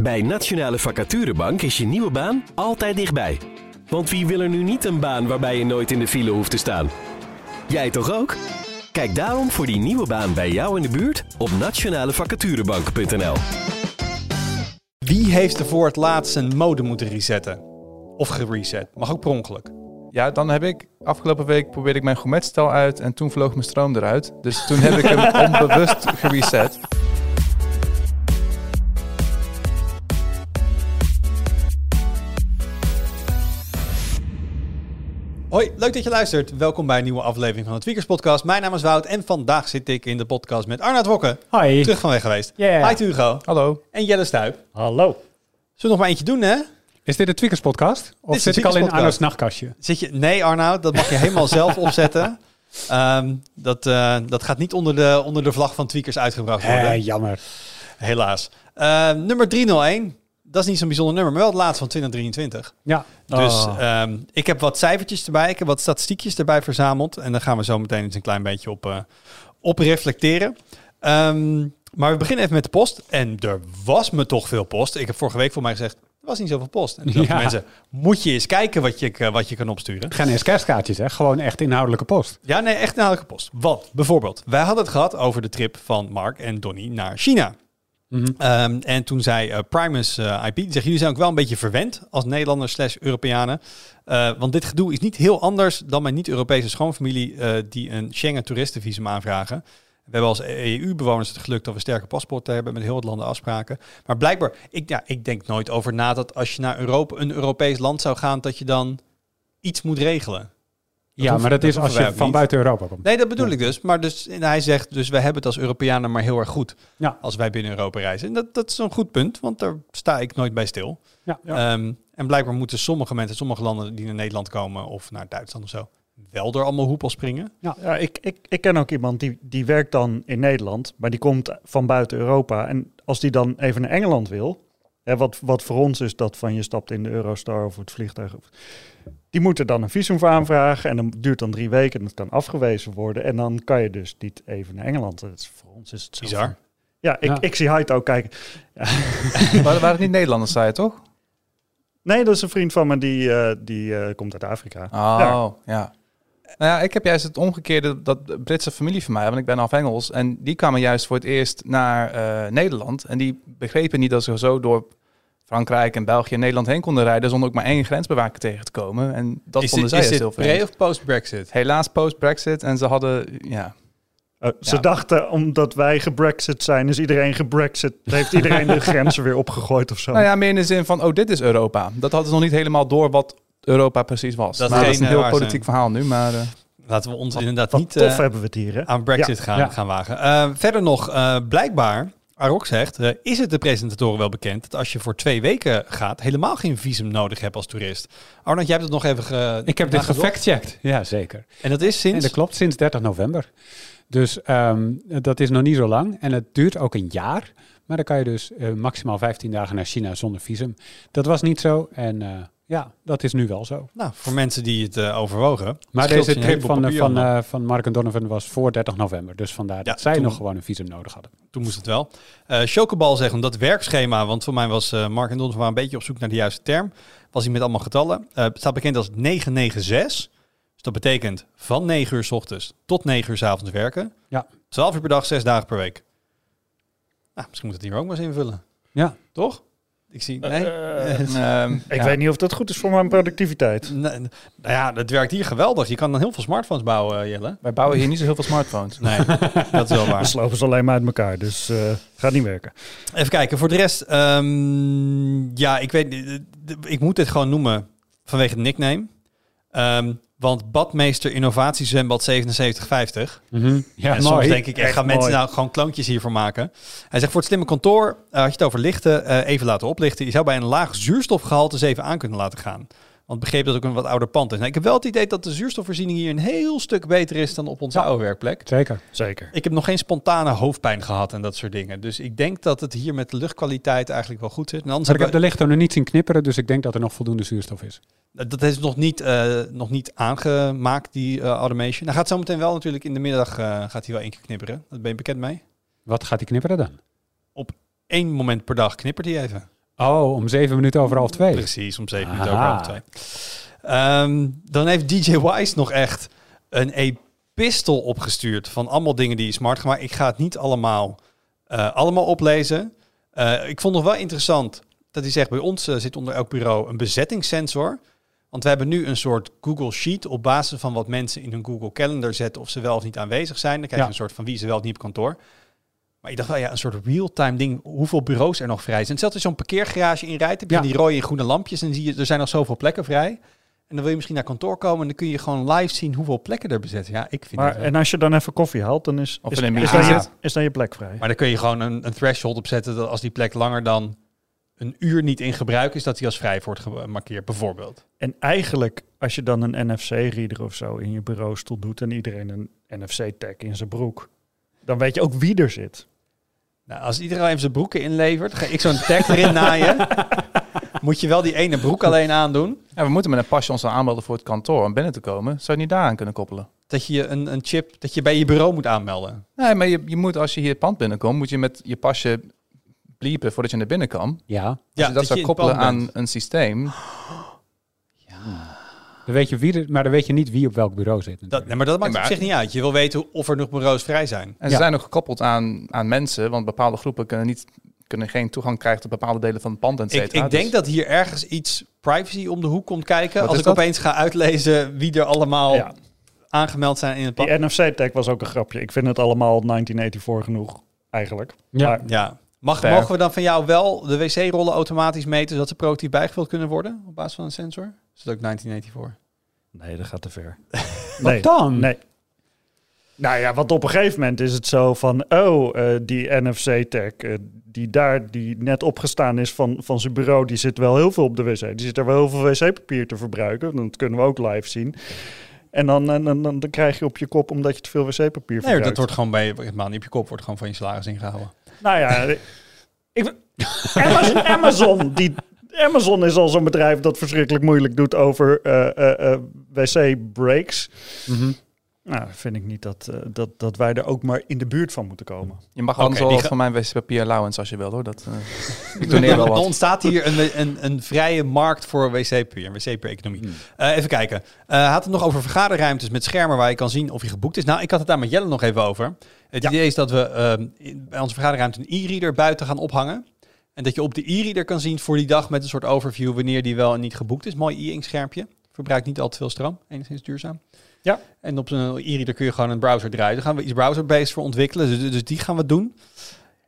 Bij Nationale Vacaturebank is je nieuwe baan altijd dichtbij. Want wie wil er nu niet een baan waarbij je nooit in de file hoeft te staan? Jij toch ook? Kijk daarom voor die nieuwe baan bij jou in de buurt op nationalevacaturebank.nl. Wie heeft er voor het laatst zijn mode moeten resetten? Of gereset? Mag ook per ongeluk. Ja, dan heb ik afgelopen week probeerde ik mijn gourmetstel uit en toen vloog mijn stroom eruit. Dus toen heb ik hem onbewust gereset. Hoi, leuk dat je luistert. Welkom bij een nieuwe aflevering van de Tweakers Podcast. Mijn naam is Wout en vandaag zit ik in de podcast met Arnoud Wokke. Hoi. Terug van weg geweest. Yeah. Hi Hugo. Hallo. En Jelle Stuip. Hallo. Zullen we nog maar eentje doen, hè? Is dit een Tweakers podcast? Of de zit ik al in podcast. nachtkastje? Zit je... Nee, Arnoud, dat mag je helemaal zelf opzetten. Ehm, dat, eh, dat gaat niet onder de, onder de vlag van Tweakers uitgebracht worden. Eh, jammer. Helaas. Ehm, nummer 301. Dat is niet zo'n bijzonder nummer, maar wel het laatste van 2023. Ja. Dus Oh. ehm, ik heb wat cijfertjes erbij, ik heb wat statistiekjes erbij verzameld. En daar gaan we zo meteen eens een klein beetje op, eh, op reflecteren. Ehm, maar we beginnen even met de post. En er was me toch veel post. Ik heb vorige week voor mij gezegd, er was niet zoveel post. En Ja. mensen, moet je eens kijken wat je, eh, wat je kan opsturen. Geen eens kerstkaartjes, hè? Gewoon echt inhoudelijke post. Ja, nee, echt aardige post. Want bijvoorbeeld, wij hadden het gehad over de trip van Mark en Donny naar China. Mhm. Ehm, en toen zei eh, Primus eh, IP, die jullie zijn ook wel een beetje verwend als Nederlanders slash Europeanen. Eh, want dit gedoe is niet heel anders dan mijn niet-Europese schoonfamilie die een Schengen toeristenvisum aanvragen. We hebben als EU-bewoners het geluk dat we sterke paspoorten hebben met heel wat landen afspraken. Maar blijkbaar, ik, ja, ik denk nooit over na dat als je naar Europa, een Europees land zou gaan, dat je dan iets moet regelen. Ja, hoeft- maar dat, dat is als je van niet. buiten Europa komt. Nee, dat bedoel ik dus. Maar dus, en hij zegt, dus wij hebben het als Europeanen maar heel erg goed Ja. als wij binnen Europa reizen. En dat, dat is een goed punt, want daar sta ik nooit bij stil. Ja. Ehm, en blijkbaar moeten sommige mensen, sommige landen die naar Nederland komen of naar Duitsland of zo, wel door allemaal hoepel springen. Ja, ik, ik, ik ken ook iemand die, die werkt dan in Nederland, maar die komt van buiten Europa. En als die dan even naar Engeland wil, hè, wat, wat voor ons is dat van je stapt in de Eurostar of het vliegtuig. Die moeten dan een visum voor aanvragen en dan duurt dan drie weken en dat kan afgewezen worden. En dan kan je dus niet even naar Engeland. Dat is, voor ons is het zo. Bizar. Ja, ik, Ja. ik zie Hyde ook kijken. Waren, waren het niet Nederlanders, zei je toch? Nee, dat is een vriend van me die, eh, die eh, komt uit Afrika. Oh, Ja. ja. Nou ja, ik heb juist het omgekeerde, dat Britse familie van mij, want ik ben half Engels. En die kwamen juist voor het eerst naar eh, Nederland. En die begrepen niet dat ze zo door Frankrijk en België en Nederland heen konden rijden zonder ook maar één grensbewaker tegen te komen. En dat is vonden dit, zij is juist dit heel pre- vreemd. of post-Brexit? Helaas post-Brexit en ze hadden, ja, Oh, ze Ja. dachten, omdat wij gebrexit zijn, is iedereen gebrexit. Heeft iedereen de grenzen weer opgegooid of zo. Nou ja, meer in de zin van, oh, dit is Europa. Dat hadden ze nog niet helemaal door wat Europa precies was. Dat maar dat is een eh, heel waar politiek zijn. verhaal nu, maar... eh, Laten we ons inderdaad Wat niet tof eh, hebben we het hier, hè? aan Brexit gaan, Ja. gaan wagen. Eh, verder nog, eh, blijkbaar, Arok zegt, eh, is het de presentatoren wel bekend dat als je voor twee weken gaat, helemaal geen visum nodig hebt als toerist. Arnold, jij hebt het nog even ge Ik heb dit gefactcheckt. Ja, zeker. En dat is En sinds... dat klopt, sinds 30 november. Dus ehm, dat is nog niet zo lang. En het duurt ook een jaar. Maar dan kan je dus eh, maximaal 15 dagen naar China zonder visum. Dat was niet zo. En eh, ja, dat is nu wel zo. Nou, voor mensen die het eh, overwogen. Maar deze trip van, eh, papier van, eh, van Mark en Donovan was voor 30 november. Dus vandaar Ja, dat zij nog gewoon een visum nodig hadden. Toen moest het wel. Eh Chocobal zegt, omdat werkschema, want voor mij was Mark en Don waren een beetje op zoek naar de juiste term, was hij met allemaal getallen. Het staat bekend als 996. Dus dat betekent van 9 uur s ochtends tot 9 uur s avonds werken. Ja. 12 uur per dag, 6 dagen per week. Nou, misschien moet het hier ook maar eens invullen. Ja, Toch? Ik zie, nee. Eh, ehm, Ik Ja. weet niet of dat goed is voor mijn productiviteit. Nee, nou ja, dat werkt hier geweldig. Je kan dan heel veel smartphones bouwen, eh, Jelle. wij bouwen hier niet zo heel veel smartphones. Nee, dat is wel We waar. slopen ze alleen maar uit elkaar, dus eh gaat niet werken. Even kijken, voor de rest, ehm, ja, ik weet, ik moet dit gewoon noemen vanwege de nickname. Ehm, want Badmeester Innovatiezwembad 7750. Mhm. ja en mooi. soms denk ik, echt, Echt gaan mensen mooi. nou gewoon kloontjes hiervoor maken? Hij zegt, voor het slimme kantoor eh, had je het over lichten, eh, even laten oplichten. Je zou bij een laag zuurstofgehalte eens even aan kunnen laten gaan. Want begreep dat ook een wat ouder pand is. Nou, ik heb wel het idee dat de zuurstofvoorziening hier een heel stuk beter is dan op onze Ja. oude werkplek. Zeker. Zeker. Ik heb nog geen spontane hoofdpijn gehad en dat soort dingen. Dus ik denk dat het hier met de luchtkwaliteit eigenlijk wel goed zit. En anders Maar ik heb de lichten nog niet zien knipperen, dus ik denk dat er nog voldoende zuurstof is. dat is nog niet, eh, nog niet aangemaakt, die eh, automation. Hij gaat zometeen wel natuurlijk in de middag eh, gaat hij wel één keer knipperen. Dat ben je bekend mee. Wat gaat die knipperen dan? Eén moment per dag knippert hij even. Oh, om zeven minuten over half twee. Precies, om zeven minuten over half twee. Ehm, dan heeft DJ Wise nog echt een epistel opgestuurd van allemaal dingen die je smart gemaakt. Ik ga het niet allemaal, eh, allemaal oplezen. Eh, ik vond nog wel interessant dat hij zegt, bij ons eh, zit onder elk bureau een bezettingssensor. Want we hebben nu een soort Google Sheet op basis van wat mensen in hun Google Calendar zetten of ze wel of niet aanwezig zijn. Dan krijg je Ja. een soort van wie ze wel of niet op kantoor. Maar ik dacht wel, ja, een soort real-time ding, hoeveel bureaus er nog vrij zijn. Zelfs als je zo'n parkeergarage inrijdt, heb je Ja. die rode en groene lampjes en zie je, er zijn nog zoveel plekken vrij. En dan wil je misschien naar kantoor komen en dan kun je gewoon live zien hoeveel plekken er bezet zijn. Ja, ik vind Maar, en als je dan even koffie haalt, dan is, Of is, in een is, dan je, is dan je plek vrij. Maar dan kun je gewoon een, een threshold opzetten dat als die plek langer dan een uur niet in gebruik is, dat die als vrij wordt gemarkeerd, bijvoorbeeld. En eigenlijk, als je dan een NFC-reader of zo in je bureaustoel doet en iedereen een NFC-tag in zijn broek, dan weet je ook wie er zit. Nou, als iedereen even zijn broeken inlevert, ga ik zo'n tag erin naaien. Moet je wel die ene broek alleen aandoen. Ja, we moeten met een pasje ons aanmelden voor het kantoor om binnen te komen. Zou je niet daaraan kunnen koppelen? Dat je een, een chip, dat je bij je bureau moet aanmelden. Nee, maar je, je moet als je hier het pand binnenkomt, moet je met je pasje bliepen voordat je naar binnen kan. Ja, Als je dat, zou koppelen aan een systeem. dan weet je wie er, maar dan weet je niet wie op welk bureau zit. Dat, nee, maar dat maakt Ja, op zich niet uit. Je wil weten of er nog bureaus vrij zijn. En Ja. ze zijn ook gekoppeld aan, aan mensen, want bepaalde groepen kunnen, niet, kunnen geen toegang krijgen tot bepaalde delen van het pand, et Ik, cetera. ik denk Dus- dat hier ergens iets privacy om de hoek komt kijken. Wat als ik dat? opeens ga uitlezen wie er allemaal Ja. aangemeld zijn in het pand. Die NFC-tag was ook een grapje. Ik vind het allemaal 1984 genoeg, eigenlijk. Ja. Maar Ja. Mag, mogen we dan van jou wel de wc-rollen automatisch meten, zodat ze proactief bijgevuld kunnen worden op basis van een sensor? Is dat ook 1984? nee, dat gaat te ver. Wat nee, dan? nee. Nou ja, want op een gegeven moment is het zo van... oh, eh, die NFC-tag eh, die daar die net opgestaan is van, van zijn bureau... die zit wel heel veel op de wc. Die zit er wel heel veel wc-papier te verbruiken. Dat kunnen we ook live zien. En dan, dan, dan, dan krijg je op je kop omdat je te veel wc-papier Nee, verbruikt. dat wordt gewoon bij je, helemaal niet op je kop, wordt gewoon van je salaris ingehouden. Nou ja, ik, Amazon, Amazon, die, Amazon is al zo'n bedrijf dat verschrikkelijk moeilijk doet over eh, eh, eh, wc-breaks. Mhm. Nou, vind ik niet dat, eh, dat, dat wij er ook maar in de buurt van moeten komen. Je mag Oké, anders wel van mijn wc-papier allowance als je wil hoor. Dat, eh, ik doneer wel Er ontstaat hier een, een, een vrije markt voor wc-papier, een wc-papier-economie. Hmm. Eh, even kijken. Eh had het nog over vergaderruimtes met schermen waar je kan zien of je geboekt is. Nou, ik had het daar met Jelle nog even over. Het Ja. idee is dat we ehm, in- bij onze vergaderruimte een e-reader buiten gaan ophangen. En dat je op de e-reader kan zien voor die dag met een soort overview wanneer die wel en niet geboekt is. Mooi e-ink schermpje. Verbruikt niet al te veel stroom. Enigszins duurzaam. Ja. En op zo'n e-reader kun je gewoon een browser draaien. Daar gaan we iets browser-based voor ontwikkelen. Dus, dus die gaan we doen.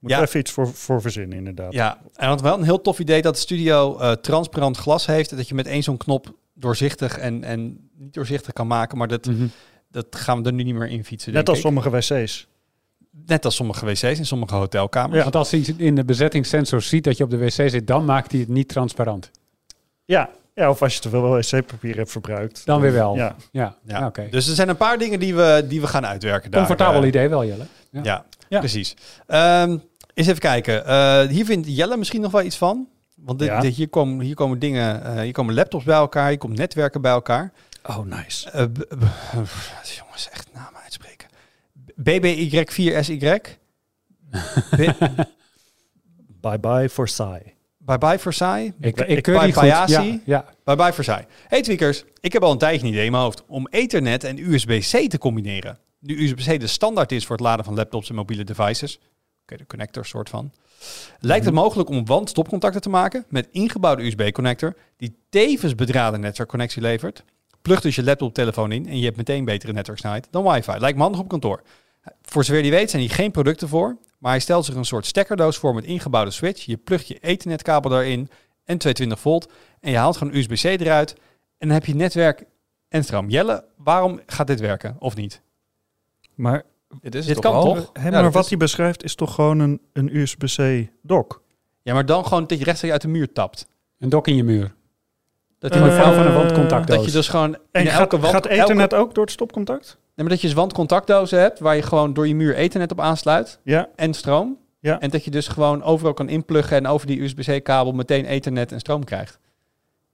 Moet Ja. er even iets voor, voor verzinnen, inderdaad. Ja, en had wel een heel tof idee dat de studio eh, transparant glas heeft. En dat je met één zo'n knop doorzichtig en, en niet doorzichtig kan maken. Maar dat, Mhm. dat gaan we er nu niet meer in fietsen. Net als ik. sommige wc's. Net als sommige wc's en sommige hotelkamers. Ja. Want als hij in de bezettingssensor ziet dat je op de wc zit, dan maakt hij het niet transparant. Ja. ja, of als je te veel wc-papier hebt verbruikt. Dan weer wel. Ja. Ja, Ja. Dus er zijn een paar dingen die we, die we gaan uitwerken. Daar, Comfortabel eh, idee wel, Jelle. Ja, Ja. Ja. precies. Ehm, eens even kijken. Eh, hier vindt Jelle misschien nog wel iets van. Want dit, Ja. dit- hier, komen, hier komen dingen, eh, hier komen laptops bij elkaar, hier komt netwerken bij elkaar. Oh, nice. Eh, b- jongens, echt namen uitspreken. BBY4SY. B- Bye bye for Sai. Bye bye Versailles. Ik, ik- ik die goed. Payasi? Ja, ja. Bye bye Versailles. Hey tweakers, ik heb al een tijdje een idee in mijn hoofd om Ethernet en USB-C te combineren. Nu USB-C de standaard is voor het laden van laptops en mobiele devices. Oké, de connector soort van. Lijkt het mogelijk om wand-stopcontacten te maken met ingebouwde USB-connector die tevens bedraden netwerkconnectie levert. Plug dus je laptop-telefoon in en je hebt meteen betere netwerksnelheid dan wifi. Lijkt me handig op kantoor. Voor zover die weet zijn hier geen producten voor, maar hij stelt zich een soort stekkerdoos voor met ingebouwde switch. Je plugt je ethernetkabel daarin en 220 volt en je haalt gewoon USB-C eruit en dan heb je netwerk en stroom. Jelle, waarom gaat dit werken of niet? Maar, Dit, is Dit het kan al? toch? maar wat is- hij beschrijft is toch gewoon een, een USB-C dock? Ja, maar dan gewoon dat je rechtstreeks uit de muur tapt. Een dok in je muur. Dat, je, Gewoon van een wandcontactdoos. dat je dus gewoon En in gaat, elke wand... gaat elke- Ethernet ook door het stopcontact? Nee, maar dat je dus wandcontactdozen hebt waar je gewoon door je muur ethernet op aansluit Ja. en stroom. Ja. En dat je dus gewoon overal kan inpluggen en over die USB-C-kabel meteen ethernet en stroom krijgt.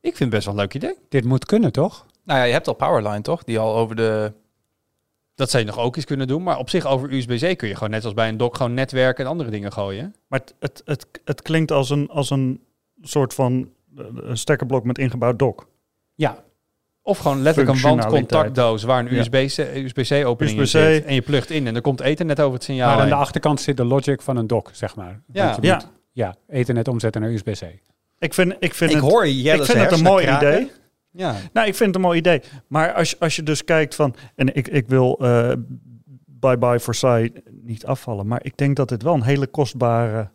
Ik vind het best wel een leuk idee. Dit moet kunnen, toch? Nou ja, je hebt al Powerline toch? Die al over de... Dat zou je nog ook eens kunnen doen, maar op zich over USB-C kun je gewoon net als bij een dock gewoon netwerken en andere dingen gooien. Maar het, het, het, het klinkt als een, als een soort van een stekkerblok met ingebouwd dock. Ja, Of gewoon letterlijk een wandcontactdoos waar een. USB-C opening in USB-C. zit. En je plugt in en er komt ethernet over het signaal maar aan de achterkant zit de logic van een dock, zeg maar. Ja. Want je Ja. moet, ja, ethernet omzetten naar USB-C. Ik vind, ik vind Ik het, hoor ik Jelle's vind het een mooi kraken. idee. Ja. Nou, ik vind het een mooi idee. Maar als, je- als je dus kijkt van... En ik, ik wil eh Bye Bye Versailles niet afvallen. Maar ik denk dat dit wel een hele kostbare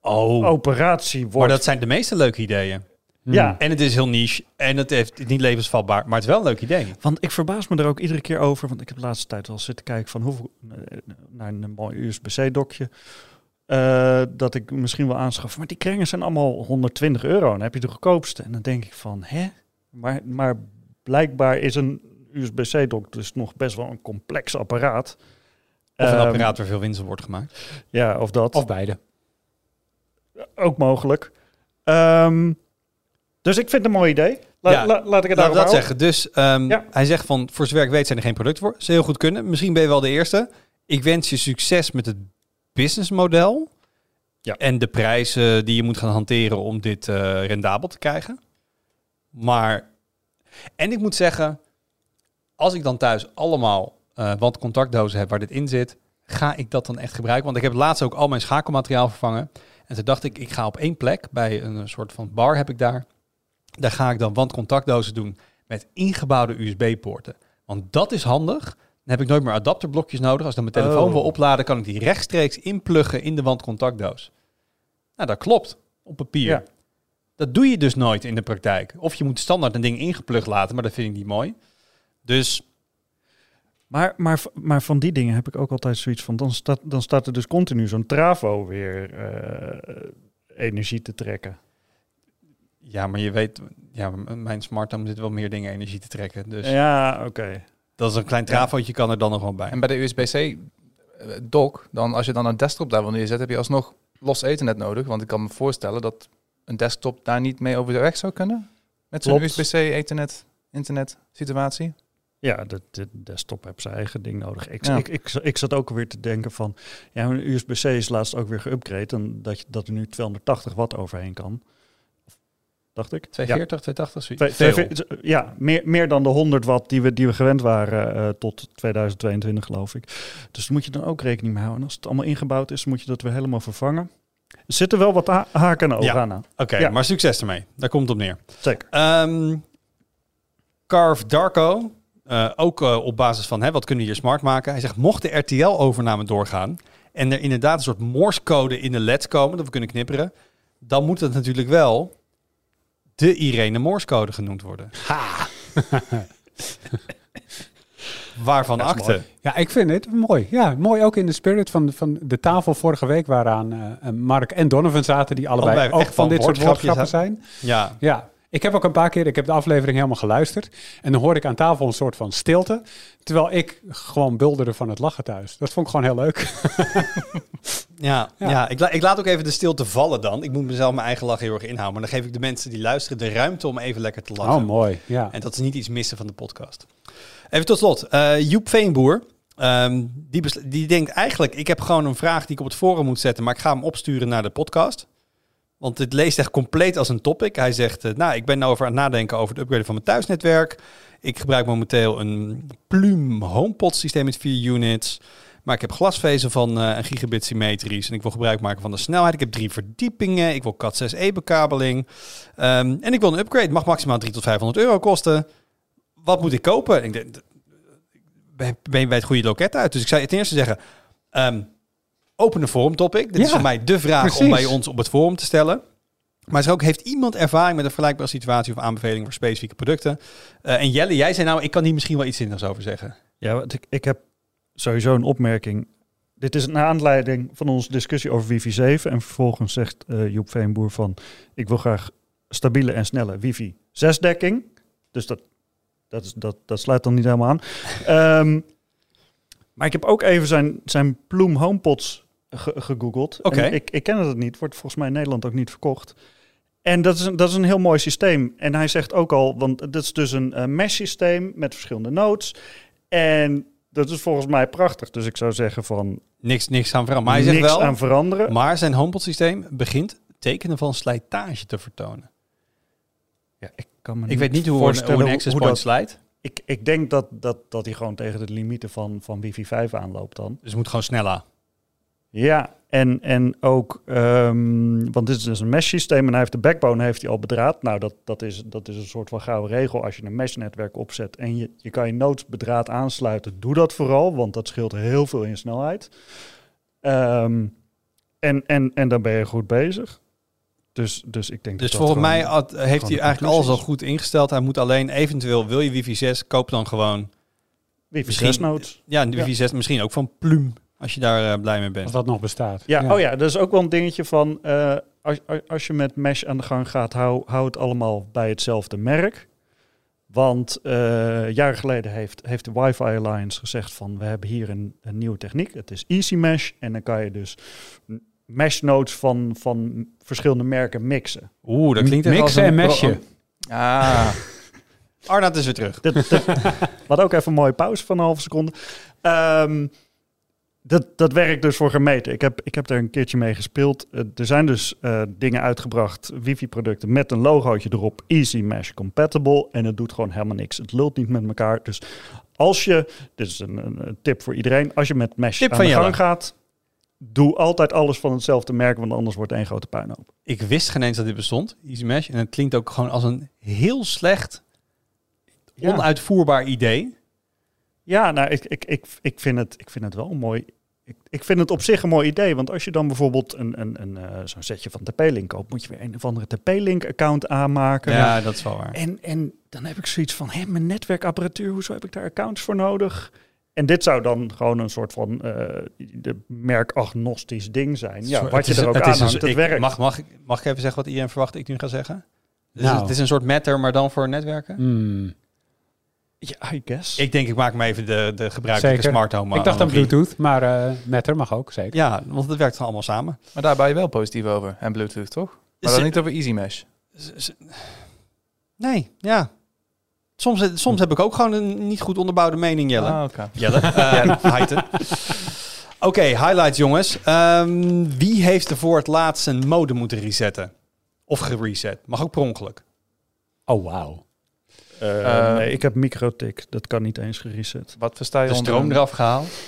Oh. operatie wordt. Maar dat zijn de meeste leuke ideeën. Ja, En het is heel niche en het heeft niet levensvatbaar, maar het is wel een leuk idee. want ik verbaas me er ook iedere keer over. Want ik heb de laatste tijd wel zitten kijken van hoeveel... eh, naar een mooi USB-C-dokje. eh, dat ik misschien wel aanschaf. Maar die kringen zijn allemaal 120 euro. En dan heb je de goedkoopste. En dan denk ik van, hè? Maar, maar blijkbaar is een USB-C-dok dus nog best wel een complex apparaat. Of een Ehm, apparaat waar veel winst op wordt gemaakt. Ja, of dat. Of beide. ook mogelijk. Ehm, dus ik vind het een mooi idee. La- Ja, la- laat ik het daarop dat zeggen. Dus ehm, Ja. hij zegt van, voor zover ik weet zijn er geen producten voor. Ze heel goed kunnen. Misschien ben je wel de eerste. Ik wens je succes met het businessmodel. Ja. En de prijzen die je moet gaan hanteren om dit eh, rendabel te krijgen. Maar, en ik moet zeggen, als ik dan thuis allemaal eh wandcontactdozen heb waar dit in zit, ga ik dat dan echt gebruiken? Want ik heb laatst ook al mijn schakelmateriaal vervangen. En toen dacht ik, ik ga op één plek, bij een soort van bar heb ik daar. Daar ga ik dan wandcontactdozen doen met ingebouwde USB-poorten. Want dat is handig. Dan heb ik nooit meer adapterblokjes nodig. Als ik dan mijn telefoon Oh. wil opladen, kan ik die rechtstreeks inpluggen in de wandcontactdoos. Nou, dat klopt. Op papier. Ja. Dat doe je dus nooit in de praktijk. Of je moet standaard een ding ingeplucht laten, maar dat vind ik niet mooi. Dus Maar, maar, maar van die dingen heb ik ook altijd zoiets van... dan staat, dan staat er dus continu zo'n travo weer eh, energie te trekken. Ja, maar je weet, ja, mijn smart home zit wel meer dingen energie te trekken. Dus Ja, oké. dat is een klein trafootje, kan er dan nog wel bij. En bij de USB-C eh, dock, dan als je dan een desktop daar wil neerzet, heb je alsnog los ethernet nodig. Want ik kan me voorstellen dat een desktop daar niet mee over de weg zou kunnen. Met zo'n. USB-C ethernet internet situatie. Ja, de, de desktop heeft zijn eigen ding nodig. Ik, Ja. ik, ik, ik zat ook alweer te denken van... Ja, een USB-C is laatst ook weer geüpgrade... en dat, je, dat er nu 280 watt overheen kan. Dacht ik? 240, 280, zoiets. Ja, meer, meer dan de 100 watt die we, die we gewend waren eh, tot 2022, geloof ik. Dus daar moet je dan ook rekening mee houden. En als het allemaal ingebouwd is, moet je dat weer helemaal vervangen. Er zitten wel wat ha- haken en ogen Ja. aan. Oké, Ja. maar succes ermee. Daar komt het op neer. Zeker. Ehm Carve Darko, eh, ook eh, op basis van hè, wat kunnen we hier smart maken. Hij zegt, mocht de RTL-overname doorgaan en er inderdaad een soort Morse-code in de LED's komen, dat we kunnen knipperen, dan moet het natuurlijk wel de Irene Morse-code genoemd worden. Waarvan is akte? mooi. Ja, ik vind het mooi. Ja, mooi ook in de spirit van, van de tafel vorige week waaraan eh, Mark en Donovan zaten, die allebei, Allebei ook echt van van dit soort woordgrappen zijn. Ja, Ja, ik heb ook een paar keer, ik heb de aflevering helemaal geluisterd. En dan hoorde ik aan tafel een soort van stilte. Terwijl ik gewoon bulderde van het lachen thuis. Dat vond ik gewoon heel leuk. ja, ja. Ja. ik, la- ik laat ook even de stilte vallen dan. Ik moet mezelf mijn eigen lach heel erg inhouden. Maar dan geef ik de mensen die luisteren de ruimte om even lekker te lachen. Oh, mooi. Ja. En dat is niet iets missen van de podcast. Even tot slot. eh, Joep Veenboer. ehm, die, die denkt eigenlijk, ik heb gewoon een vraag die ik op het forum moet zetten, maar ik ga hem opsturen naar de podcast. Want het leest echt compleet als een topic. Hij zegt, eh, nou, ik ben nou over aan het nadenken over het upgraden van mijn thuisnetwerk. Ik gebruik momenteel een Plume HomePod systeem met vier units. Maar ik heb glasvezel van eh, een gigabit symmetrisch. En ik wil gebruik maken van de snelheid. Ik heb drie verdiepingen. Ik wil Cat 6e bekabeling. Ehm, en ik wil een upgrade. Mag maximaal 300 tot 500 euro kosten. Wat moet ik kopen? Ik denk, ben, je bij het goede loket uit? Dus ik zou ten eerste zeggen, ehm, open een forum topic. Dit is voor mij de vraag om bij ons op het forum te stellen. Maar is er ook, heeft iemand ervaring met een vergelijkbare situatie of aanbeveling voor specifieke producten? Eh, en Jelle, jij zei nou, ik kan hier misschien wel iets zinnigs over zeggen. Ja, want ik, ik heb sowieso een opmerking. Dit is naar aanleiding van onze discussie over wifi 7. En vervolgens zegt eh, Joep Veenboer van... ik wil graag stabiele en snelle wifi 6 dekking. Dus dat, dat, is, dat, dat sluit dan niet helemaal aan. Ehm, maar ik heb ook even zijn, zijn Bloem HomePods ge- gegoogeld. Oké. En Ik, ik ken het niet. Wordt volgens mij in Nederland ook niet verkocht. En dat is, een, dat is een heel mooi systeem. En hij zegt ook al, want dat is dus een eh, mesh systeem met verschillende nodes. En dat is volgens mij prachtig. Dus ik zou zeggen van Niks, niks aan veranderen. Maar hij zegt niks wel, aan veranderen. maar zijn HomePod systeem begint tekenen van slijtage te vertonen. Ja, ik kan me Ik weet niet hoe een, hoe een access point dat, slijt. ik, ik denk dat, dat, dat hij gewoon tegen de limieten van, van wifi 5 aanloopt dan. Dus het moet gewoon sneller. Ja, en, en ook, ehm, want dit is dus een mesh systeem en hij heeft de backbone heeft hij al bedraad. Nou, dat, dat, is, dat is een soort van gouden regel. Als je een mesh netwerk opzet en je, je kan je nodes bedraad aansluiten, doe dat vooral, want dat scheelt heel veel in snelheid. Ehm, en, en, en dan ben je goed bezig. Dus, dus ik denk Dus dat volgens mij had- heeft hij eigenlijk alles al goed ingesteld. Hij moet alleen eventueel, wil je wifi 6, koop dan gewoon... wifi misschien- 6 nodes. Ja, wifi 6 misschien ook van Plum, als je daar eh, blij mee Als bent. dat nog bestaat. Ja, oh ja, dat is ook wel een dingetje van eh, als, als- als je met mesh aan de gang gaat, hou, hou het allemaal bij hetzelfde merk. Want eh jaren geleden heeft, heeft de Wi-Fi Alliance gezegd van we hebben hier een, een nieuwe techniek. Het is Easy Mesh en dan kan je dus mesh nodes van, van verschillende merken mixen. Oeh, dat klinkt echt als Mixen een... en mesje. Ah, Arnaud is weer terug. Dat, hadden ook even een mooie pauze van een halve seconde. Ehm, dat, dat werkt dus voor gemeten. Ik heb, ik heb daar een keertje mee gespeeld. Eh, er zijn dus eh, dingen uitgebracht, wifi-producten met een logootje erop, Easy Mesh Compatible. En het doet gewoon helemaal niks. Het lult niet met elkaar. Dus als je, dit is een, een, tip voor iedereen, als je met Mesh Tip aan van de Jelle. gang gaat, doe altijd alles van hetzelfde merk, want anders wordt één grote puinhoop. Ik wist geen eens dat dit bestond, Easy Mesh. En het klinkt ook gewoon als een heel slecht, Ja. onuitvoerbaar idee. Ja, nou, ik, ik, ik, ik, vind, het, ik vind het wel een mooi. Ik, ik vind het op zich een mooi idee. Want als je dan bijvoorbeeld een, een, een, eh, zo'n setje van TP-Link koopt, moet je weer een of andere TP-Link-account aanmaken. Ja, dat is wel waar. En, en dan heb ik zoiets van: hé, mijn netwerkapparatuur, hoezo heb ik daar accounts voor nodig? En dit zou dan gewoon een soort van eh de merkagnostisch ding zijn. Ja, wat je het is- er ook het aan is een- hangt, het ik- werkt. Mag, mag, ik- mag ik even zeggen wat iedereen verwacht ik nu ga zeggen? Dus Nou. Het is een soort matter, maar dan voor netwerken. Hmm. Ja, I guess. Ik denk, ik maak me even de, de gebruikelijke Zeker. smart home Ik dacht aan analogie. Bluetooth, maar eh Matter mag ook, zeker. Ja, want het werkt allemaal samen. maar daar ben je wel positief over. En Bluetooth, toch? Maar dan niet over Easy Mesh. Nee, ja. Soms, soms heb ik ook gewoon een niet goed onderbouwde mening, Jelle. Ah, oké. Jelle. Uh. Oké, highlights jongens. Ehm, wie heeft er voor het laatst een modem moeten resetten? Of gereset? Mag ook per ongeluk. Oh, wauw. Eh, Eh, nee, ik heb microtik. Dat kan niet eens gereset. Wat versta je De onder... stroom eraf gehaald.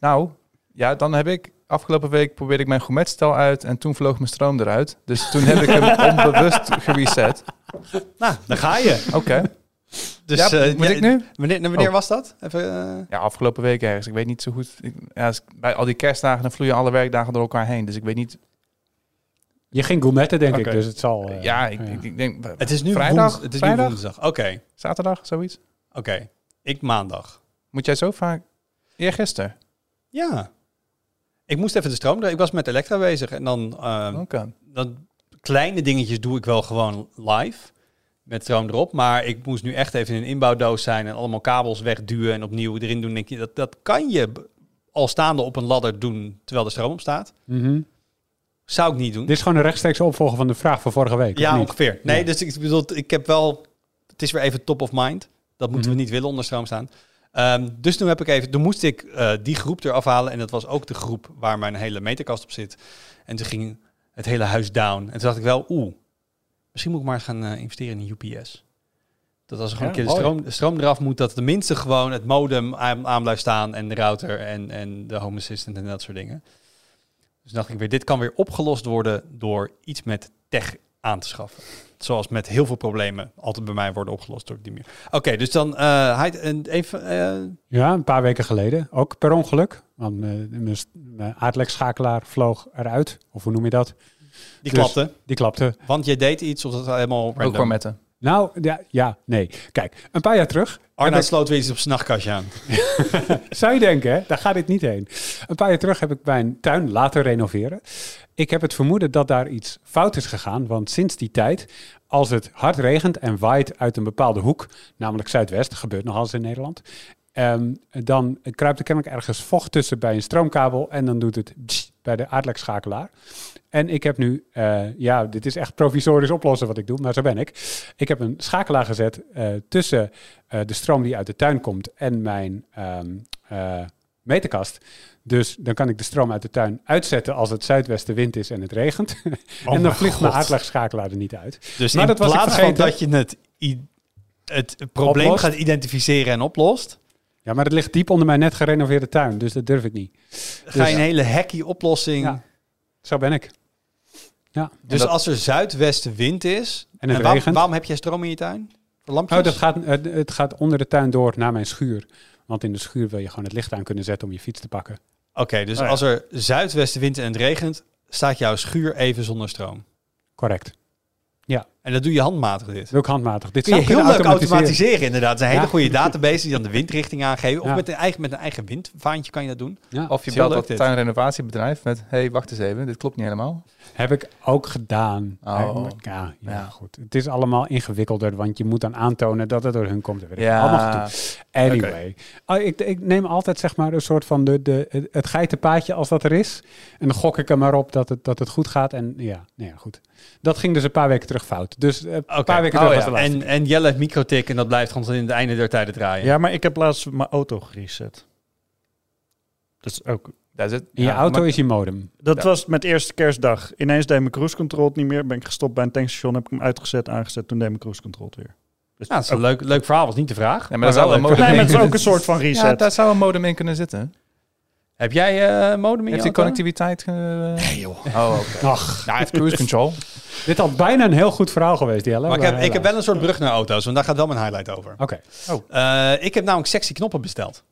Nou, ja, dan heb ik... Afgelopen week probeerde ik mijn gourmetstel uit en toen vloog mijn stroom eruit. Dus toen heb ik hem onbewust gereset. Nou, daar ga je. Oké. Dus, ja, eh, moet ja, ik nu? Wanneer, wanneer Oh. was dat? Even, eh, Ja, afgelopen week ergens. Ik weet niet zo goed. Ik, ja, bij al die kerstdagen dan vloeien alle werkdagen door elkaar heen. Dus ik weet niet. Je ging gourmetten, denk ik, dus het zal... eh, ja, ik, Ik, ik denk. het is nu vrijdag. woens- het is nu vrijdag? woensdag. Oké, Zaterdag, zoiets. oké. Ik maandag. Moet jij zo vaak? Eergisteren. Ja. Ik moest even de stroom. Ik was met Elektra bezig. En dan, ehm, Oké. dan kleine dingetjes doe ik wel gewoon live. Met stroom erop. Maar ik moest nu echt even in een inbouwdoos zijn. En allemaal kabels wegduwen en opnieuw erin doen. Denk je, dat, dat kan je al staande op een ladder doen terwijl de stroom op staat. mhm. Zou ik niet doen. Dit is gewoon een rechtstreekse opvolger van de vraag van vorige week, ja, ongeveer. Nee, Ja. dus ik bedoel, ik heb wel... Het is weer even top of mind. Dat moeten Mhm. we niet willen onder stroom staan. Ehm, dus toen heb ik even, toen moest ik eh, die groep eraf halen. En dat was ook de groep waar mijn hele meterkast op zit. En toen ging het hele huis down. En toen dacht ik wel, oeh, misschien moet ik maar gaan eh, investeren in UPS. Dat als er gewoon Ja, een keer de stroom, de stroom eraf moet, dat tenminste gewoon het modem aan, aan blijft staan. En de router en, en de home assistant en dat soort dingen. Dus dacht ik weer, dit kan weer opgelost worden door iets met tech aan te schaffen. Zoals met heel veel problemen altijd bij mij worden opgelost door die meer. Oké, dus dan eh, hij en even. eh, Ja, een paar weken geleden. Ook per ongeluk. Want eh, mijn, aardlekschakelaar vloog eruit. Of hoe noem je dat? die Dus- klapte. Die klapte. Want je deed iets of dat helemaal Ook random. gourmetten. Nou, ja, ja, nee. Kijk, een paar jaar terug. Arnoud sloot weer iets op zijn nachtkastje aan. Zou je denken, hè? daar gaat dit niet heen. Een paar jaar terug heb ik mijn tuin laten renoveren. Ik heb het vermoeden dat daar iets fout is gegaan. Want sinds die tijd, als het hard regent en waait uit een bepaalde hoek, namelijk zuidwest, gebeurt nogal eens in Nederland. ehm, dan kruipt er kennelijk ergens vocht tussen bij een stroomkabel en dan doet het bij de aardlekschakelaar. En ik heb nu, eh, ja, dit is echt provisorisch oplossen wat ik doe, maar zo ben ik. Ik heb een schakelaar gezet eh, tussen eh, de stroom die uit de tuin komt en mijn eh, meterkast. Dus dan kan ik de stroom uit de tuin uitzetten als het zuidwestenwind is en het regent. Oh en dan vliegt mijn aardlegschakelaar er niet uit. Dus Maar in dat was ik van dat je het, het probleem Oplost. gaat identificeren en oplost, Ja, maar het ligt diep onder mijn net gerenoveerde tuin, dus dat durf ik niet. ga je een hele hacky oplossing. Ja. Zo ben ik. Dus dat- als er zuidwestenwind is, En het waar- regent. waarom heb jij stroom in je tuin? Lampjes? Oh, dat gaat, het, het gaat onder de tuin door naar mijn schuur. Want in de schuur wil je gewoon het licht aan kunnen zetten om je fiets te pakken. Oké, dus Oh ja. als er zuidwestenwind en het regent, staat jouw schuur even zonder stroom. Correct. En dat doe je handmatig dit. Ook handmatig. Dit Kun je zou heel leuk automatiseren inderdaad. Het is een hele Ja. goede database die dan de windrichting aangeeft. Of Ja. met, een eigen, met een eigen windvaantje kan je dat doen. Ja. Of je belt dat tuinrenovatiebedrijf met... hey, wacht eens even, dit klopt niet helemaal. Heb ik ook gedaan. Oh. Ja, ja, Ja. goed. Het is allemaal ingewikkelder, want je moet dan aantonen dat het door hun komt. Dat weet ik Ja. allemaal goed. Anyway. Oh, ik, ik neem altijd zeg maar een soort van de, de, het- het geitenpaadje als dat er is. En dan gok ik er maar op dat het, dat het goed gaat. En ja, nou ja, goed. Dat ging dus een paar weken terug fout. Dus eh, een paar weken Oh, terug ja. was de laatste. En, en Jelle heeft microtik en dat blijft gewoon tot in het einde der tijden draaien. Ja, maar ik heb laatst mijn auto gereset. Dat is ook... Dat is het. In je Ja, auto maar- is je modem. Dat Ja. was met eerste kerstdag. Ineens deed mijn cruise control het niet meer. Ben ik gestopt bij een tankstation, heb ik hem uitgezet, aangezet. Toen deed mijn cruise control het weer. Dus Ja, dat is een leuk, leuk verhaal, was niet de vraag. Ja, maar dat zou wel een leuk. modem Nee, maar het is in ook een soort van reset. Ja, daar zou een modem in kunnen zitten. Heb jij eh modem in Heeft auto? connectiviteit? Nee joh. Oh, oké. Ach, Nou, hij heeft cruise control. dit had bijna een heel goed verhaal geweest, Jelle. Maar ik heb, ik heb wel een soort brug naar auto's, want daar gaat wel mijn highlight over. Oké, Eh, ik heb namelijk sexy knoppen besteld.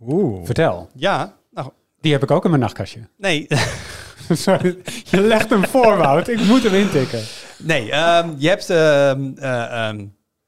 Oeh. vertel. Ja, nou, Die heb ik ook in mijn nachtkastje. nee. Sorry, je legt hem voor, Wout. Ik moet hem intikken. nee, ehm, je hebt... ehm, eh, ehm,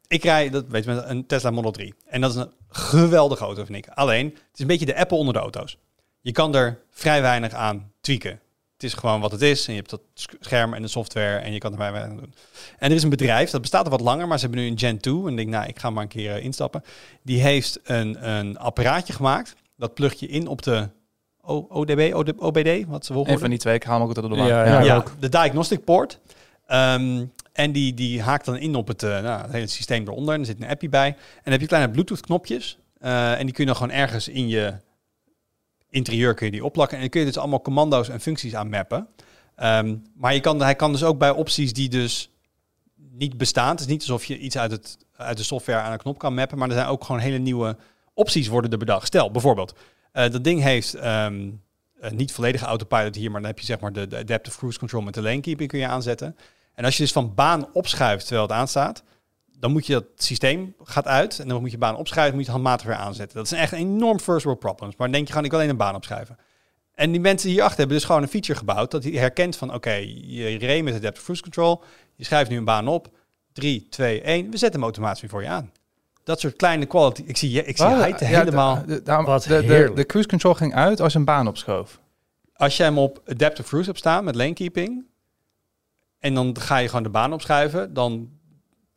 ik rij, dat weet je, met een Tesla Model 3. En dat is een geweldige auto, vind ik. Alleen, het is een beetje de Apple onder de auto's. Je kan er vrij weinig aan tweaken. Het is gewoon wat het is. En je hebt dat scherm en de software en je kan er vrij weinig aan doen. En er is een bedrijf, dat bestaat al wat langer, maar ze hebben nu een Gen 2. En ik denk, nou, ik ga maar een keer eh, instappen. Die heeft een, een apparaatje gemaakt. Dat plug je in op de O- ODB, OD- OBD, wat ze Een volgen. van die twee, ik haal hem ook altijd door de Ja, ja. Ja, ook. de diagnostic port. Ehm, en die, die haakt dan in op het, eh, nou, het hele systeem eronder. En er zit een appje bij. En dan heb je kleine Bluetooth knopjes. Eh, en die kun je dan gewoon ergens in je interieur kun je die opplakken. En dan kun je dus allemaal commando's en functies aan mappen. Ehm, maar je kan, hij kan dus ook bij opties die dus niet bestaan. Het is niet alsof je iets uit, het, uit de software aan een knop kan mappen. Maar er zijn ook gewoon hele nieuwe opties worden er bedacht. Stel, bijvoorbeeld, eh, dat ding heeft eh, niet volledige autopilot hier, maar dan heb je zeg maar de, de adaptive cruise control met de lane keeping kun je aanzetten. En als je dus van baan opschuift terwijl het aanstaat, dan moet je dat systeem gaat uit en dan moet je baan opschuiven, moet je het handmatig weer aanzetten. Dat is echt een enorm first world problems. Maar dan denk je gewoon, ik wil alleen een baan opschuiven. En die mensen hierachter hebben dus gewoon een feature gebouwd dat hij herkent van, oké, je reed met adaptive cruise control, je schuift nu een baan op, 3, 2, 1, we zetten hem automatisch weer voor je aan. Dat soort kleine quality. Ik zie, je- ik zie Oh, Heite ja, helemaal. De, Wat de, de, cruise control ging uit als je een baan opschoof. Als jij hem op adaptive cruise hebt staan met lane keeping en dan ga je gewoon de baan opschuiven, dan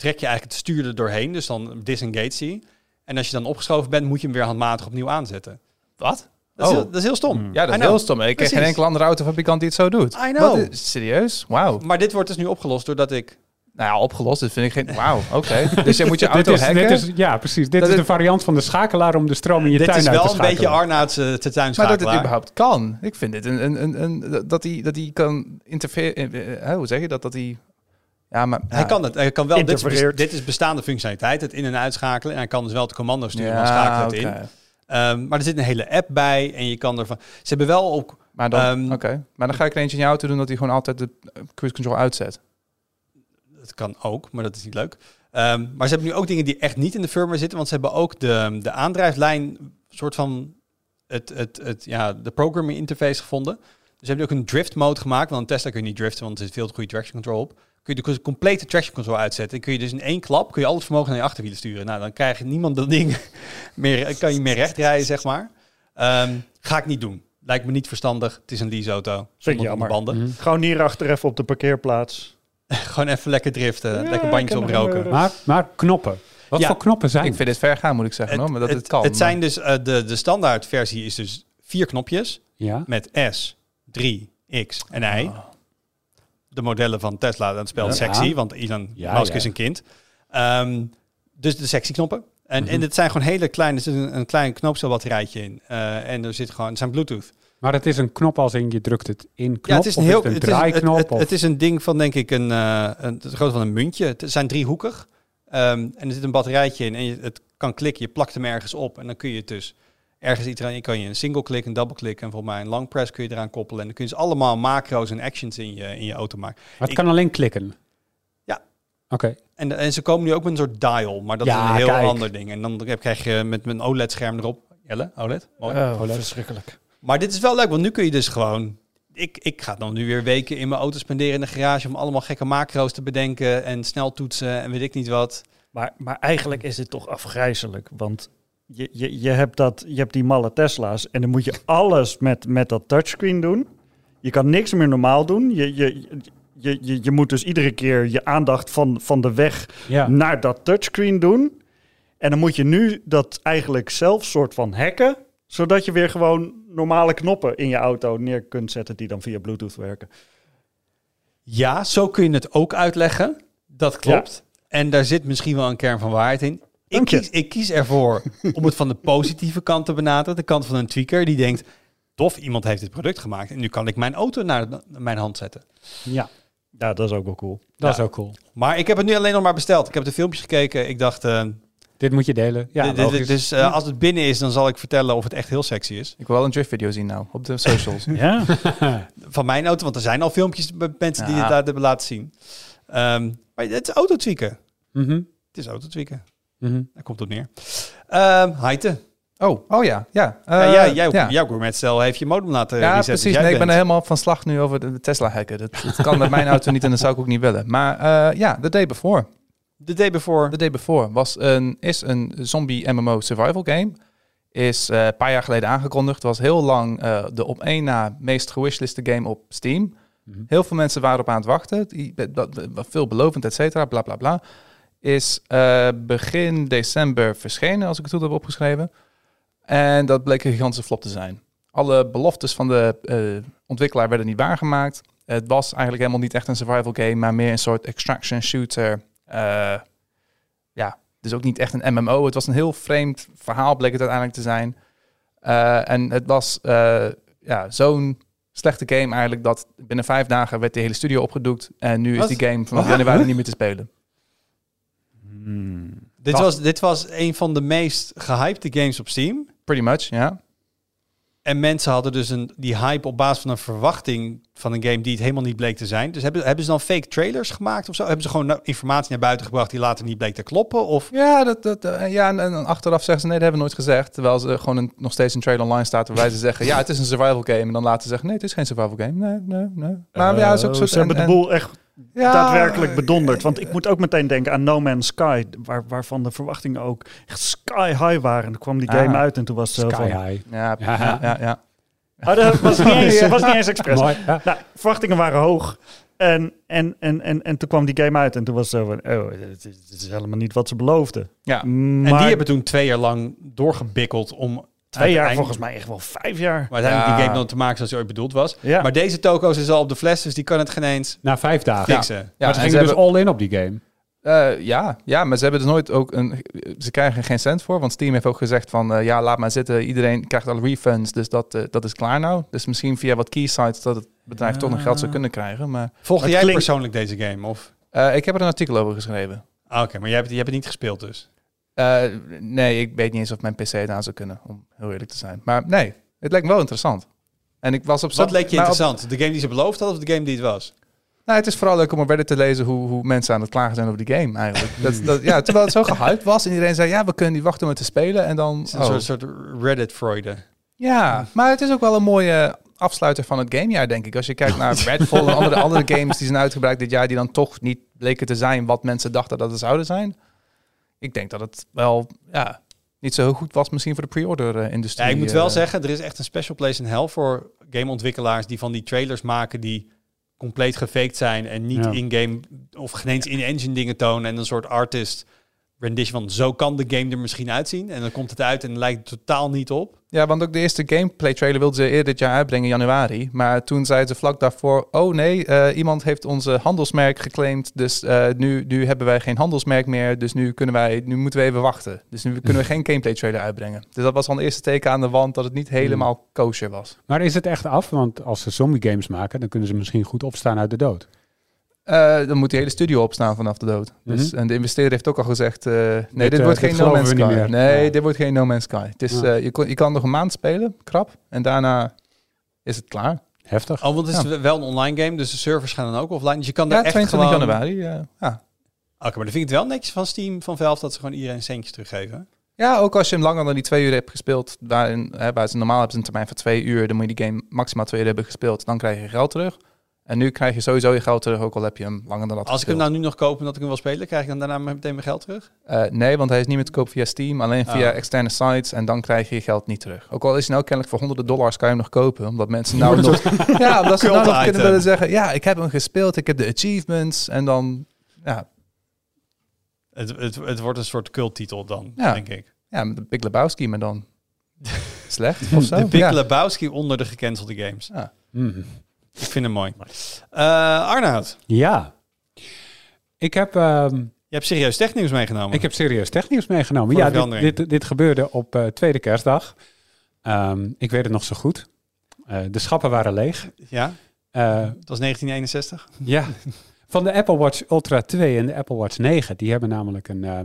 trek je eigenlijk het stuur er doorheen, dus dan disengage hij. En als je dan opgeschoven bent, moet je hem weer handmatig opnieuw aanzetten. Wat? Dat, is, Oh. heel, dat is heel stom. Hmm. Ja, dat is heel stom. Ik ken geen enkele andere autofabrikant die het zo doet. I know. Wat is- serieus? Wauw. Maar dit wordt dus nu opgelost doordat ik... Nou ja, opgelost. Dat vind ik geen... Wauw, oké. dus je moet je Dit auto is, hacken. dit is, ja, precies. Dit Dat is de is- variant van de schakelaar om de stroom in je dit tuin is uit te wel een schakelen. beetje Arnaud's uh, te maar dat het überhaupt kan. Ik vind dit een... een, een, een dat hij dat hij kan interfereren... eh, hoe zeg je dat? Dat hij... Ja, maar... Hij ja. kan het. Hij kan wel, dit is, dit is bestaande functionaliteit, het in- en uitschakelen. En hij kan dus wel de commando sturen, Ja, schakelt het in. Ehm, maar er zit een hele app bij en je kan ervan... Ze hebben wel ook... Maar dan, Ehm, oké. Maar dan ga ik er eentje in je auto doen dat hij gewoon altijd de eh, cruise control uitzet. Dat kan ook, maar dat is niet leuk. Ehm, maar ze hebben nu ook dingen die echt niet in de firmware zitten, want ze hebben ook de, de aandrijflijn, soort van het, het, het, ja, de programming interface gevonden. Dus ze hebben ook een drift mode gemaakt, want een Tesla kun je niet driften, want er zit veel te goede traction control op. Kun je de complete traction control uitzetten. En kun je dus in één klap, kun je al het vermogen naar je achterwielen sturen. Nou, dan krijg je niemand dat ding meer, kan je meer recht rijden, zeg maar. Ehm, ga ik niet doen. Lijkt me niet verstandig. Het is een leaseauto. Zonder jammer. banden. Mhm. Gewoon hierachter even op de parkeerplaats. Gewoon even lekker driften. Ja, lekker bandjes oproken. Maar, maar knoppen. Wat Ja. voor knoppen zijn? Ik vind dit ver gaan, moet ik zeggen. hoor, maar dat het, kan. Het zijn dus, eh, de, de standaard versie is dus vier knopjes ja. met S, 3, X en Y. Oh. De modellen van Tesla, dat speelt Ja. sexy, want Elon Ja, Musk is een kind. Ehm, dus de sexy knoppen. En, Mhm. en het zijn gewoon hele kleine, er zit een, een klein knoopcelbatterijtje in. Eh, en er zit gewoon, het zijn Bluetooth. Maar het is een knop als in je drukt het in knop. Ja, het is een of heel het een het, draaiknop. het, is een ding van denk ik een, eh een het grootte van een muntje. Het zijn driehoekig. Ehm, en er zit een batterijtje in en je, het kan klikken. Je plakt hem ergens op en dan kun je het dus ergens iets eraan. Je kan je een single klik, een double klik en volgens mij een long press kun je eraan koppelen. En dan kun je dus allemaal macro's en actions in je, in je auto maken. maar het ik- kan alleen klikken. Ja. Oké. En, en ze komen nu ook met een soort dial, maar dat Ja, is een heel kijk. ander ding. En dan heb- krijg je met mijn OLED-scherm erop. Jelle, OLED? Mooi. Oh, leuk. verschrikkelijk. Maar dit is wel leuk, want nu kun je dus gewoon... Ik, ik ga dan nu weer weken in mijn auto spenderen in de garage... om allemaal gekke macro's te bedenken en snel toetsen en weet ik niet wat. Maar, maar eigenlijk is het toch afgrijzelijk. Want je, je, je, hebt dat, je hebt die malle Tesla's en dan moet je alles met, met dat touchscreen doen. Je kan niks meer normaal doen. Je, je, je, je, je moet dus iedere keer je aandacht van, van de weg Ja. naar dat touchscreen doen. En dan moet je nu dat eigenlijk zelf soort van hacken. Zodat je weer gewoon normale knoppen in je auto neer kunt zetten die dan via Bluetooth werken. Ja, zo kun je het ook uitleggen. Dat klopt. En daar zit misschien wel een kern van waarheid in. Ik kies, ik kies ervoor om het van de positieve kant te benaderen. De kant van een tweaker die denkt... Tof, iemand heeft dit product gemaakt. En nu kan ik mijn auto naar mijn hand zetten. ja, Ja, dat is ook wel cool. dat Ja. is ook cool. Maar ik heb het nu alleen nog maar besteld. Ik heb de filmpjes gekeken. Ik dacht, eh, Dit moet je delen. Ja, dit- dit- dus eh, als het binnen is, dan zal ik vertellen of het echt heel sexy is. Ik wil wel een drift video zien nou, op de socials. Ja, Van mijn auto, want er zijn al filmpjes met mensen die dit daar hebben laten zien. Ehm, maar het is autotweaken. Mhm, Het is autotweaken. Mhm. Daar komt het op neer. Ehm Heite. Oh, oh ja, ja. ja, Eh, jij, jij, ja. jouw gourmetstel heeft je modem laten Ja, resetten. precies. Jij Nee, ik ben er helemaal van slag nu over de, de Tesla hacken. Dat, dat kan met mijn auto niet en dat zou ik ook niet willen. Maar eh, ja, The Day Before. De day before. The Day Before was een, is een zombie MMO survival game. Is eh, een paar jaar geleden aangekondigd. Was heel lang eh, de op één na meest gewishliste game op Steam. Mhm. Heel veel mensen waren op aan het wachten. Die, dat, dat, dat- veelbelovend, et cetera, bla bla bla. Is eh, begin december verschenen, als ik het goed heb opgeschreven. En dat bleek een gigantische flop te zijn. Alle beloftes van de eh, ontwikkelaar werden niet waargemaakt. Het was eigenlijk helemaal niet echt een survival game, maar meer een soort extraction shooter. Eh, ja, dus ook niet echt een MMO. Het was een heel vreemd verhaal, bleek het uiteindelijk te zijn. En het was ja, zo'n slechte game eigenlijk dat binnen vijf dagen werd de hele studio opgedoekt. En nu Wat? is die game vanaf januari niet meer te spelen. Hmm. dit, was, dit was een van de meest gehypte games op Steam. Pretty much, ja. En mensen hadden dus een, die hype op basis van een verwachting van een game die het helemaal niet bleek te zijn. Dus hebben, hebben ze dan fake trailers gemaakt of zo? Hebben ze gewoon nou informatie naar buiten gebracht die later niet bleek te kloppen? Of Ja, dat, dat, eh, ja en, en achteraf zeggen ze nee, dat hebben we nooit gezegd. Terwijl ze gewoon een, nog steeds een trailer online staat waarbij ze zeggen ja, het is een survival game. En dan laten ze zeggen nee, het is geen survival game. Nee, nee, nee. Maar ja, het is ook Oh, zo. ze hebben de boel echt ja, daadwerkelijk bedonderd. Want ik moet ook meteen denken aan No Man's Sky, waar, waarvan de verwachtingen ook echt sky high waren. En toen kwam die game Ah. uit en toen was het zo Sky van... high. Ja, Ja. ja, ja, ja. Oh, dat was niet eens, was niet eens expres. Mooi. Ja. Nou, verwachtingen waren hoog. En, en, en, en, en toen kwam die game uit en toen was het zo van... Oh, is, dit is helemaal niet wat ze beloofden. Ja. Maar En die hebben toen twee jaar lang doorgebikkeld om twee jaar, volgens mij echt wel vijf jaar. Maar uiteindelijk Ja. die game dan te maken zoals hij ooit bedoeld was. Ja. Maar deze toko's is al op de fles, dus die kan het geen eens Na vijf dagen. fixen. Ja, maar ze ze gingen dus hebben- all in op die game. Eh, ja, ja, maar ze hebben dus nooit ook een. Ze krijgen er geen cent voor, want Steam heeft ook gezegd van eh, ja, laat maar zitten. Iedereen krijgt al refunds, dus dat, eh, dat is klaar nou. Dus misschien via wat key sites dat het bedrijf toch nog geld zou kunnen krijgen. Maar Volgde Het jij klinkt- persoonlijk deze game? Of? eh, ik heb er een artikel over geschreven. Ah, Oké, maar jij hebt, je hebt het niet gespeeld dus. Eh, nee, ik weet niet eens of mijn PC het aan zou kunnen, om heel eerlijk te zijn. Maar nee, het lijkt me wel interessant. En ik was op Wat leek je op- interessant? De game die ze beloofd hadden of de game die het was? Nou, het is vooral leuk om op Reddit te lezen hoe, hoe mensen aan het klagen zijn over die game eigenlijk. Dat, dat, ja, terwijl het zo gehyped was en iedereen zei, ja, we kunnen niet wachten om het te spelen. En dan, Het is een oh. soort, soort Reddit-Freude. Ja, maar het is ook wel een mooie afsluiter van het gamejaar, denk ik. Als je kijkt naar Redfall en andere, andere games die zijn uitgebreid dit jaar, die dan toch niet bleken te zijn wat mensen dachten dat het zouden zijn. Ik denk dat het wel, ja, niet zo heel goed was misschien voor de pre-order-industrie. Ja, ik moet wel eh. zeggen, er is echt een special place in hell voor gameontwikkelaars die van die trailers maken die compleet gefaked zijn en niet Ja. in-game of geen eens in-engine dingen tonen en een soort artist rendition van zo kan de game er misschien uitzien. En dan komt het uit en het lijkt totaal niet op. Ja, want ook de eerste gameplay trailer wilden ze eerder dit jaar uitbrengen, in januari. Maar toen zeiden ze vlak daarvoor, oh nee, eh, iemand heeft onze handelsmerk geclaimd. Dus eh, nu, nu hebben wij geen handelsmerk meer. Dus nu, kunnen wij, nu moeten we even wachten. Dus nu kunnen we geen gameplay trailer uitbrengen. Dus dat was al een eerste teken aan de wand dat het niet helemaal kosher was. Maar is het echt af? Want als ze zombie games maken, dan kunnen ze misschien goed opstaan uit de dood. Eh, dan moet die hele studio opstaan vanaf de dood. Dus, Mhm. En de investeerder heeft ook al gezegd, eh, nee, dit, Dit, eh, wordt dit geen No Man's Sky. Nee, Ja. dit wordt geen No Man's Sky. Het is, Ja. eh, je, kon, je kan nog een maand spelen, krap. En daarna is het klaar. Heftig. Oh, want het is wel een online game, dus de servers gaan dan ook offline. Dus je kan Ja, daar echt 22 gewoon... januari. ja. ja. Oké, maar dan vind ik het wel netjes van Steam, van Valve, dat ze gewoon iedereen centjes teruggeven. Ja, ook als je hem langer dan die twee uur hebt gespeeld, waarin, hè, waar ze normaal hebben ze een termijn van twee uur, dan moet je die game maximaal twee uur hebben gespeeld, dan krijg je geld terug. En nu krijg je sowieso je geld terug, ook al heb je hem langer dan dat Als ik hem nou nu nog koop en dat ik hem wil spelen, krijg ik dan daarna meteen mijn geld terug? Eh, nee, want hij is niet meer te koop via Steam, alleen via Ah. externe sites en dan krijg je je geld niet terug. Ook al is hij nou kennelijk voor honderden dollars kan je hem nog kopen, omdat mensen nou nog, ja, omdat ze nou nog kunnen willen zeggen, ja, ik heb hem gespeeld, ik heb de achievements en dan, ja, Het, het, het wordt een soort culttitel dan, Ja. denk ik. ja de Big Lebowski, maar dan slecht of zo. De Big ja. Lebowski onder de gecancelde games. Mhm. Ik vind hem mooi. Eh Arnoud, Ja. Ik heb, ehm, je hebt serieus technieuws meegenomen. ik heb serieus technieuws meegenomen. Voor Ja, dit, dit, dit gebeurde op eh, tweede kerstdag. Ehm, ik weet het nog zo goed. Eh, de schappen waren leeg. Ja, Eh, het was 1961. ja, van de Apple Watch Ultra 2 en de Apple Watch 9. Die hebben namelijk een eh,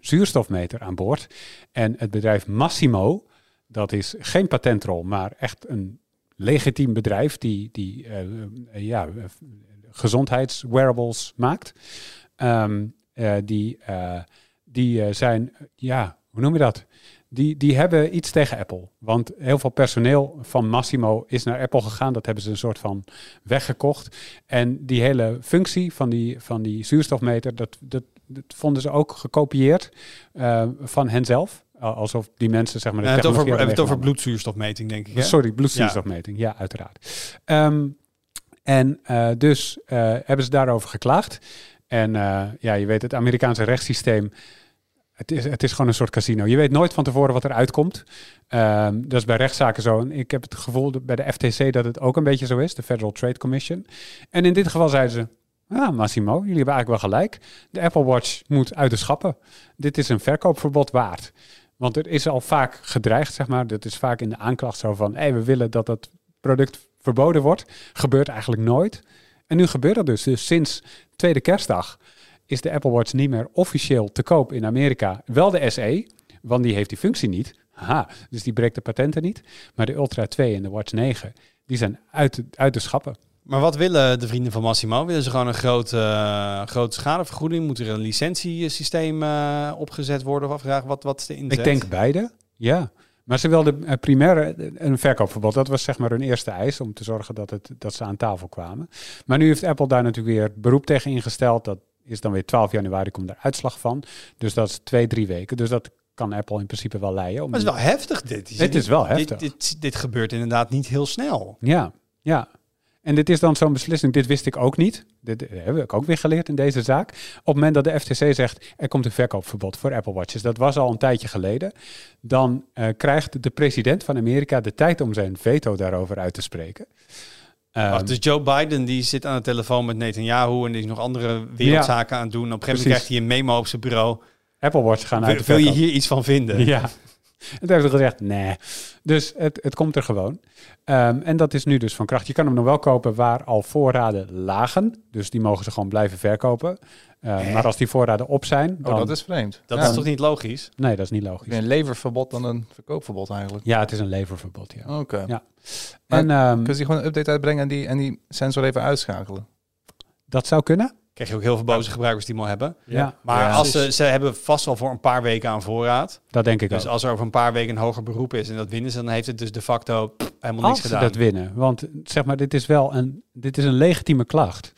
zuurstofmeter aan boord. En het bedrijf Massimo, dat is geen patentrol, maar echt een legitiem bedrijf die, die eh, eh, ja, gezondheidswearables maakt. Ehm, eh, die die zijn, ja, hoe noem je dat? Die, die hebben iets tegen Apple. Want heel veel personeel van Massimo is naar Apple gegaan. Dat hebben ze een soort van weggekocht. En die hele functie van die, van die zuurstofmeter, dat, dat, dat vonden ze ook gekopieerd eh, van henzelf. Al- Alsof die mensen, zeg maar, de Ja, het over, we hebben het over bloedzuurstofmeting, denk ik. Hè? Sorry, bloedzuurstofmeting. Ja, uiteraard. Ehm, en eh, dus eh, hebben ze daarover geklaagd. En eh, ja, je weet, het Amerikaanse rechtssysteem, het is, het is gewoon een soort casino. Je weet nooit van tevoren wat er uitkomt. Ehm, dat is bij rechtszaken zo. En ik heb het gevoel dat bij de FTC dat het ook een beetje zo is, de Federal Trade Commission. En in dit geval zeiden ze, ah, Massimo, jullie hebben eigenlijk wel gelijk. De Apple Watch moet uit de schappen. Dit is een verkoopverbod waard. Want er is al vaak gedreigd, zeg maar. Dat is vaak in de aanklacht zo van, hey, we willen dat dat product verboden wordt. Gebeurt eigenlijk nooit. En nu gebeurt dat dus. Dus sinds tweede kerstdag is de Apple Watch niet meer officieel te koop in Amerika. Wel de SE, want die heeft die functie niet. Haha, dus die breekt de patenten niet. Maar de Ultra 2 en de Watch 9, die zijn uit, uit de schappen. Maar wat willen de vrienden van Massimo? Willen ze gewoon een grote, eh, grote schadevergoeding? Moet er een licentiesysteem eh, opgezet worden? Of afvragen, wat, wat is de inzet? Ik denk beide, ja. Maar ze wilden eh, primair een verkoopverbod. Dat was zeg maar hun eerste eis om te zorgen dat, het, dat ze aan tafel kwamen. Maar nu heeft Apple daar natuurlijk weer beroep tegen ingesteld. Dat is dan weer 12 januari, komt daar uitslag van. Dus dat is twee, drie weken. Dus dat kan Apple in principe wel leiden. Om Maar het is wel heftig dit. Je Het is wel dit- heftig. Dit, dit, gebeurt inderdaad niet heel snel. Ja, ja. En dit is dan zo'n beslissing. Dit wist ik ook niet. Dit heb ik ook weer geleerd in deze zaak. Op het moment dat de FTC zegt er komt een verkoopverbod voor Apple Watches, dat was al een tijdje geleden, dan eh, krijgt de president van Amerika de tijd om zijn veto daarover uit te spreken. Ehm, Wacht, dus Joe Biden die zit aan de telefoon met Netanyahu en die is nog andere wereldzaken aan het doen. Op een gegeven moment krijgt hij een memo op zijn bureau. Apple Watch gaan uit Wil, wil je hier iets van vinden? Ja. En toen hebben ze gezegd, nee. Dus het, het komt er gewoon. Ehm, en dat is nu dus van kracht. Je kan hem nog wel kopen waar al voorraden lagen. Dus die mogen ze gewoon blijven verkopen. Uh, maar als die voorraden op zijn, dan... Oh, dat is vreemd. Dat Ja. is toch niet logisch? Nee, dat is niet logisch. Een leververbod dan een verkoopverbod eigenlijk. Ja, het is een leververbod, ja. Oké. Ja. Maar En ehm, Kunnen ze die gewoon een update uitbrengen en die, en die sensor even uitschakelen? dat zou kunnen. Krijg je ook heel veel boze gebruikers die hem al hebben. Ja, Maar Ja. als ze, ze hebben vast wel voor een paar weken aan voorraad. dat denk ik Dus ook. als er over een paar weken een hoger beroep is en dat winnen ze, dan heeft het dus de facto pff, helemaal niks Als ze gedaan. dat winnen. Want zeg maar, dit is wel een, dit is een legitieme klacht.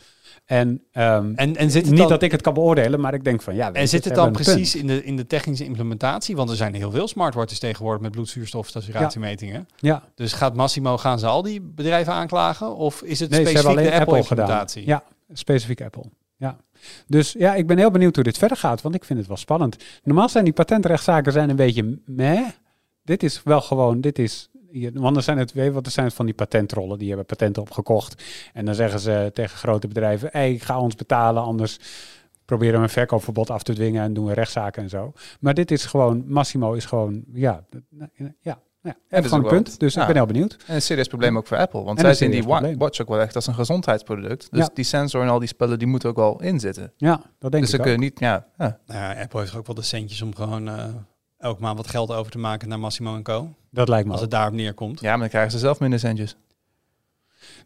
En, ehm, En, en zit het niet dan, dat ik het kan beoordelen, maar ik denk van ja. weet en zit het dan precies in de, in de technische implementatie? Want er zijn heel veel smartwatches tegenwoordig met bloedzuurstofsaturatiemetingen. Ja, Dus gaat Massimo, gaan ze al die bedrijven aanklagen? Of is het nee, ze specifiek hebben alleen de Apple, Apple gedaan. implementatie? Ja, specifiek Apple. Ja. Dus ja, ik ben heel benieuwd hoe dit verder gaat, want ik vind het wel spannend. Normaal zijn die patentrechtszaken zijn een beetje meh. Dit is wel gewoon, dit is... Want dan zijn het, weet je wat, er zijn van die patentrollen, die hebben patenten opgekocht. En dan zeggen ze tegen grote bedrijven, hey, ga ons betalen, anders proberen we een verkoopverbod af te dwingen en doen we rechtszaken en zo. Maar dit is gewoon, Massimo is gewoon, ja, ja, ja, ja, dat is een punt. Dus ja. ik ben heel benieuwd. En een serieus probleem ook voor Apple. Want En zij zien die probleem. watch ook wel echt als een gezondheidsproduct. Dus Ja. die sensor en al die spullen, die moeten ook wel inzitten. Ja, dat denk dus ze ik kunnen ook. niet, ja, ja. Nou ja, Apple heeft ook wel de centjes om gewoon eh elke maand wat geld over te maken naar Massimo Co. Dat lijkt me Als ook. het daarop neerkomt. ja, maar dan krijgen ze zelf minder centjes.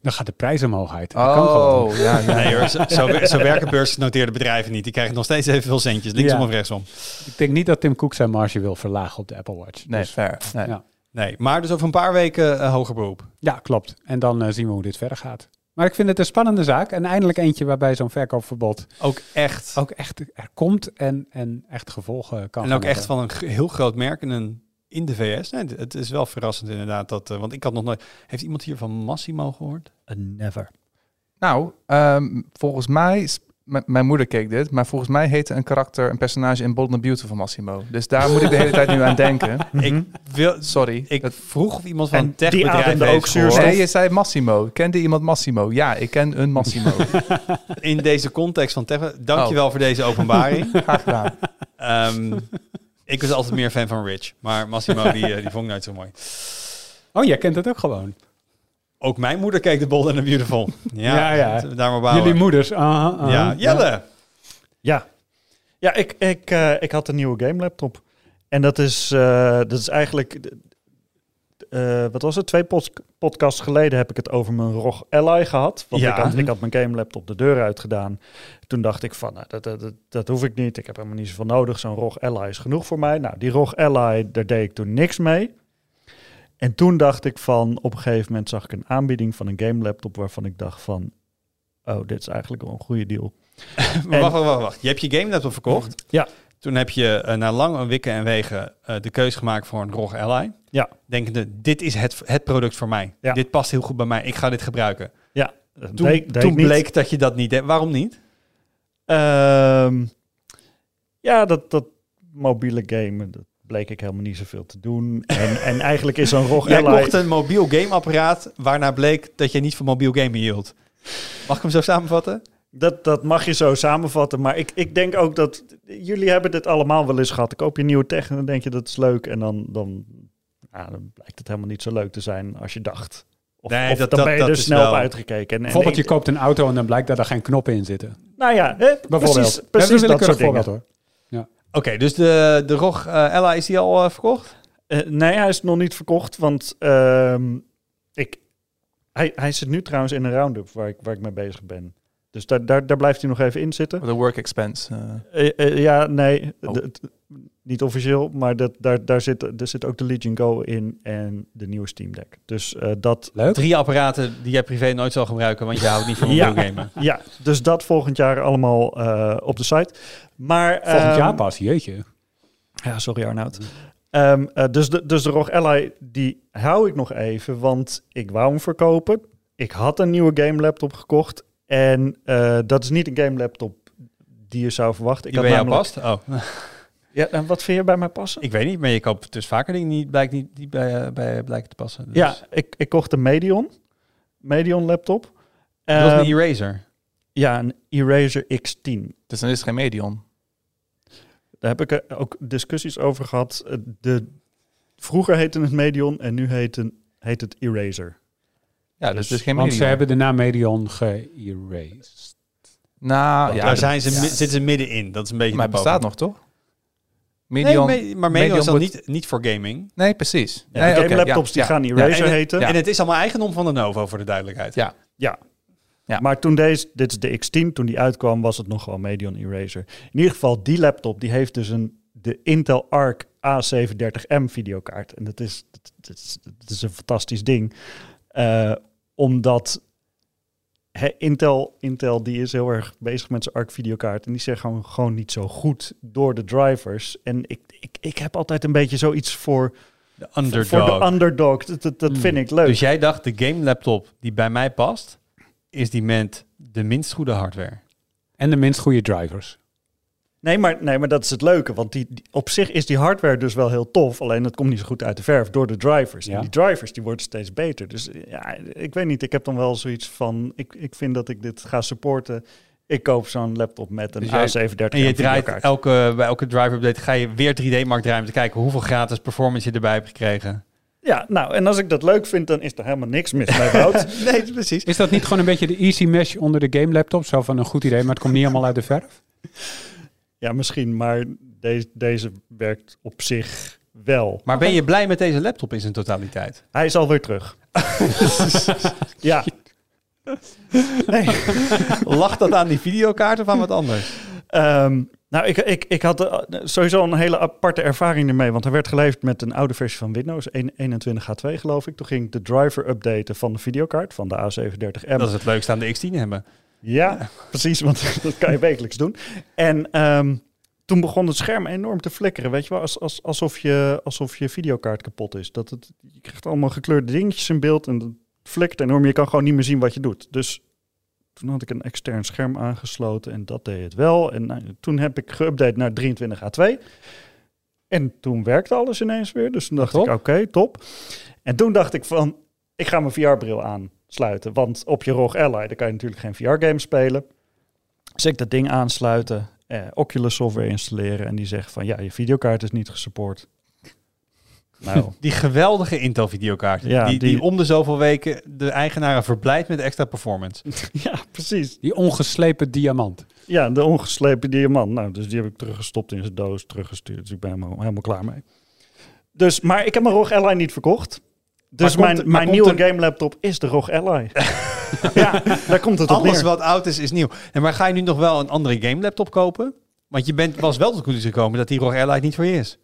Dan gaat de prijs omhoog uit. Dat kan gewoon. Oh, ja, ja. Nee hoor, zo, zo, zo werken beursgenoteerde bedrijven niet. Die krijgen nog steeds evenveel centjes, linksom Ja. of rechtsom. Ik denk niet dat Tim Cook zijn marge wil verlagen op de Apple Watch. Nee, Dus- fair. Nee. Ja. Nee, maar dus over een paar weken eh, hoger beroep. ja, klopt. En dan eh, zien we hoe dit verder gaat. Maar ik vind het een spannende zaak. En eindelijk eentje waarbij zo'n verkoopverbod Ook echt. ook echt er komt en, en echt gevolgen kan en ook echt van een heel groot merk in, een, in de VS. Nee, het is wel verrassend inderdaad. Dat, eh, want ik had nog nooit... Heeft iemand hier van Massimo gehoord? never. Nou, ehm, volgens mij, mijn moeder keek dit, maar volgens mij heette een karakter, een personage in Bold and Beautiful Massimo. Dus daar moet ik de hele tijd nu aan denken. Ik, wil, Sorry. ik Dat- vroeg of iemand van En een die ademde ook zuurstof. Nee, je zei Massimo. Kende iemand Massimo? Ja, ik ken een Massimo. In deze context van tech. Dankjewel voor deze openbaring. Graag gedaan. Ehm, ik was altijd meer fan van Rich. Maar Massimo, die, eh, die vond ik nooit zo mooi. Oh, jij kent het ook gewoon. Ook mijn moeder keek de Bold and the Beautiful. Ja, Ja, ja. Daar maar. Jullie moeders. ja, Jelle. Ja, ja ik, ik, eh, ik had een nieuwe game laptop. En dat is, eh, dat is eigenlijk... eh, wat was het? Twee pod- podcasts geleden heb ik het over mijn ROG Ally gehad. Want Ja. ik, had, ik had mijn game laptop de deur uitgedaan. Toen dacht ik van, nou, dat, dat, dat, dat hoef ik niet. Ik heb helemaal niet zoveel nodig. Zo'n ROG Ally is genoeg voor mij. Nou, die ROG Ally, daar deed ik toen niks mee. En toen dacht ik van, op een gegeven moment zag ik een aanbieding van een game laptop waarvan ik dacht van, oh, dit is eigenlijk wel een goede deal. Maar wacht, wacht, wacht, wacht. Je hebt je game laptop verkocht. Ja. Toen heb je eh, na lange wikken en wegen eh, de keuze gemaakt voor een ROG Ally. Ja. Denkende, dit is het, het product voor mij. Ja. Dit past heel goed bij mij. Ik ga dit gebruiken. Ja, Toen, deed- deed toen ik niet. bleek dat je dat niet deed. Waarom niet? Ehm, ja, dat, dat mobiele gamen, dat bleek ik helemaal niet zoveel te doen. En, en eigenlijk is zo'n ROG Jij kocht een mobiel gameapparaat waarna bleek dat je niet van mobiel gamen hield. Mag ik hem zo samenvatten? Dat, dat mag je zo samenvatten. Maar ik, ik denk ook dat... Jullie hebben dit allemaal wel eens gehad. Dan koop je een nieuwe tech en dan denk je dat is leuk. En dan, dan, ja, dan blijkt het helemaal niet zo leuk te zijn als je dacht. Of, Nee, of dat- dan dat- ben je dat er snel wel- op uitgekeken. En, en Bijvoorbeeld, je ik- koopt een auto en dan blijkt dat er geen knoppen in zitten. Nou ja, hè, Bijvoorbeeld. precies, Dat is precies dat willekeurig soort dingen. hoor. Oké, dus de, de ROG eh, Ella, is die al eh, verkocht? Eh, nee, hij is nog niet verkocht, want ehm, ik, hij, hij zit nu trouwens in een round-up waar ik, waar ik mee bezig ben. Dus daar, daar, daar blijft hij nog even in zitten. Een work expense. eh. Eh, eh, ja, nee, Oh. niet officieel, maar dat, daar, daar, zit, daar zit ook de Legion Go in en de nieuwe Steam Deck. Dus eh, dat, Leuk. Drie apparaten die jij privé nooit zal gebruiken, want je houdt niet van Ja. gamen. ja, dus dat volgend jaar allemaal eh, op de site. Maar, Volgend ehm, jaar pas, jeetje. Ja, sorry Arnoud. Ehm, eh, dus, de, dus de ROG Ally, die hou ik nog even, want ik wou hem verkopen. Ik had een nieuwe game laptop gekocht. En eh, dat is niet een game laptop die je zou verwachten. Ik Die had bij jou namelijk- past? Oh, Ja, en wat vind je bij mij passen? ik weet niet, maar je koopt dus vaker dingen die blijkt niet die bij, eh, bij blijken te passen. Dus. Ja, ik, ik kocht een Medion. Medion laptop. dat was Ehm, een eraser. ja, een Eraser X10. Dus dan is het geen medion. Daar heb ik ook discussies over gehad. Eh, De, vroeger heette het Medion en nu heet, een, heet het Eraser. Ja, dus, Dus- geen Want medion. ze hebben de naam Medion ge-erased. Nou, ja, Daar zijn ze, ja. zitten ze middenin. Dat is een beetje Maar het bestaat nog, toch? Nee, Medion. me- maar Medion is dan niet, niet voor gaming. Nee, precies. Ja, nee, laptops ja, die gaan Eraser en het- heten. En het is allemaal eigendom van de Novo, voor de duidelijkheid. Ja. Ja. Ja. Maar toen deze, dit is de X10, toen die uitkwam, was het nog gewoon Medion Eraser. In ieder geval, die laptop, die heeft dus een, de Intel Arc A730M videokaart. En dat is, dat, dat is, dat is een fantastisch ding. Eh, omdat hè, Intel, Intel, die is heel erg bezig met zijn Arc videokaart. En die zijn gewoon, gewoon niet zo goed door de drivers. En ik, ik, ik heb altijd een beetje zoiets voor, De voor underdog. de underdog. Dat, dat, dat Hmm. vind ik leuk. Dus jij dacht, de game laptop die bij mij past, is die met de minst goede hardware. En de minst goede drivers. Nee maar, nee, maar dat is het leuke. Want die, die- op zich is die hardware dus wel heel tof. Alleen het komt niet zo goed uit de verf door de drivers. Ja. En die drivers die worden steeds beter. Dus ja, ik weet niet. Ik heb dan wel zoiets van... Ik, ik vind dat ik dit ga supporten. Ik koop zo'n laptop met een Dus jij- A730 En je draait elke, bij elke driver update ga je weer 3D-markt draaien om te kijken hoeveel gratis performance je erbij hebt gekregen. Ja, nou, en als ik dat leuk vind, dan is er helemaal niks mis mee, Wout. nee, precies. Is dat niet gewoon een beetje de easy mesh onder de game laptop? Zo van een goed idee, maar het komt niet helemaal uit de verf? Ja, misschien, maar deze, deze werkt op zich wel. Maar ben je blij met deze laptop in zijn totaliteit? Hij is alweer terug. ja. Nee. Lag dat aan die videokaart of aan wat anders? Ehm, nou, ik, ik, ik had eh, sowieso een hele aparte ervaring ermee. Want hij werd geleverd met een oude versie van Windows, 21H2 geloof ik. Toen ging ik de driver updaten van de videokaart, van de A730M. Dat is het leukste aan de X10 hebben. Ja, precies, want dat kan je wekelijks doen. En ehm, toen begon het scherm enorm te flikkeren. Weet je wel, als, als, alsof, je, alsof je videokaart kapot is. Dat het, je krijgt allemaal gekleurde dingetjes in beeld en het flikkert enorm. Je kan gewoon niet meer zien wat je doet. Dus toen had ik een extern scherm aangesloten en dat deed het wel. En nou, toen heb ik geüpdate naar 23H2. En toen werkte alles ineens weer. Dus toen dacht Top. ik, oké, top. En toen dacht ik van, ik ga mijn VR-bril aansluiten. Want op je ROG Ally, daar kan je natuurlijk geen VR-game spelen. Dus ik dat ding aansluiten, eh, Oculus software installeren. En die zegt van, ja, je videokaart is niet gesupport. Nou, Die geweldige Intel videokaart. Ja, die, die, die- om de zoveel weken de eigenaren verblijdt met extra performance. ja, precies. Die ongeslepen diamant. Ja, de ongeslepen diamant. Nou, dus die heb ik teruggestopt in zijn doos, teruggestuurd. Dus ik ben helemaal, helemaal klaar mee. Dus, maar ik heb mijn ROG Ally niet verkocht. Dus komt- mijn, mijn nieuwe er- game laptop is de ROG Ally. ja, daar komt het op Alles neer. wat oud is, is nieuw. En maar ga je nu nog wel een andere game laptop kopen? Want je bent, was wel tot de conclusie gekomen dat die ROG Ally niet voor je is.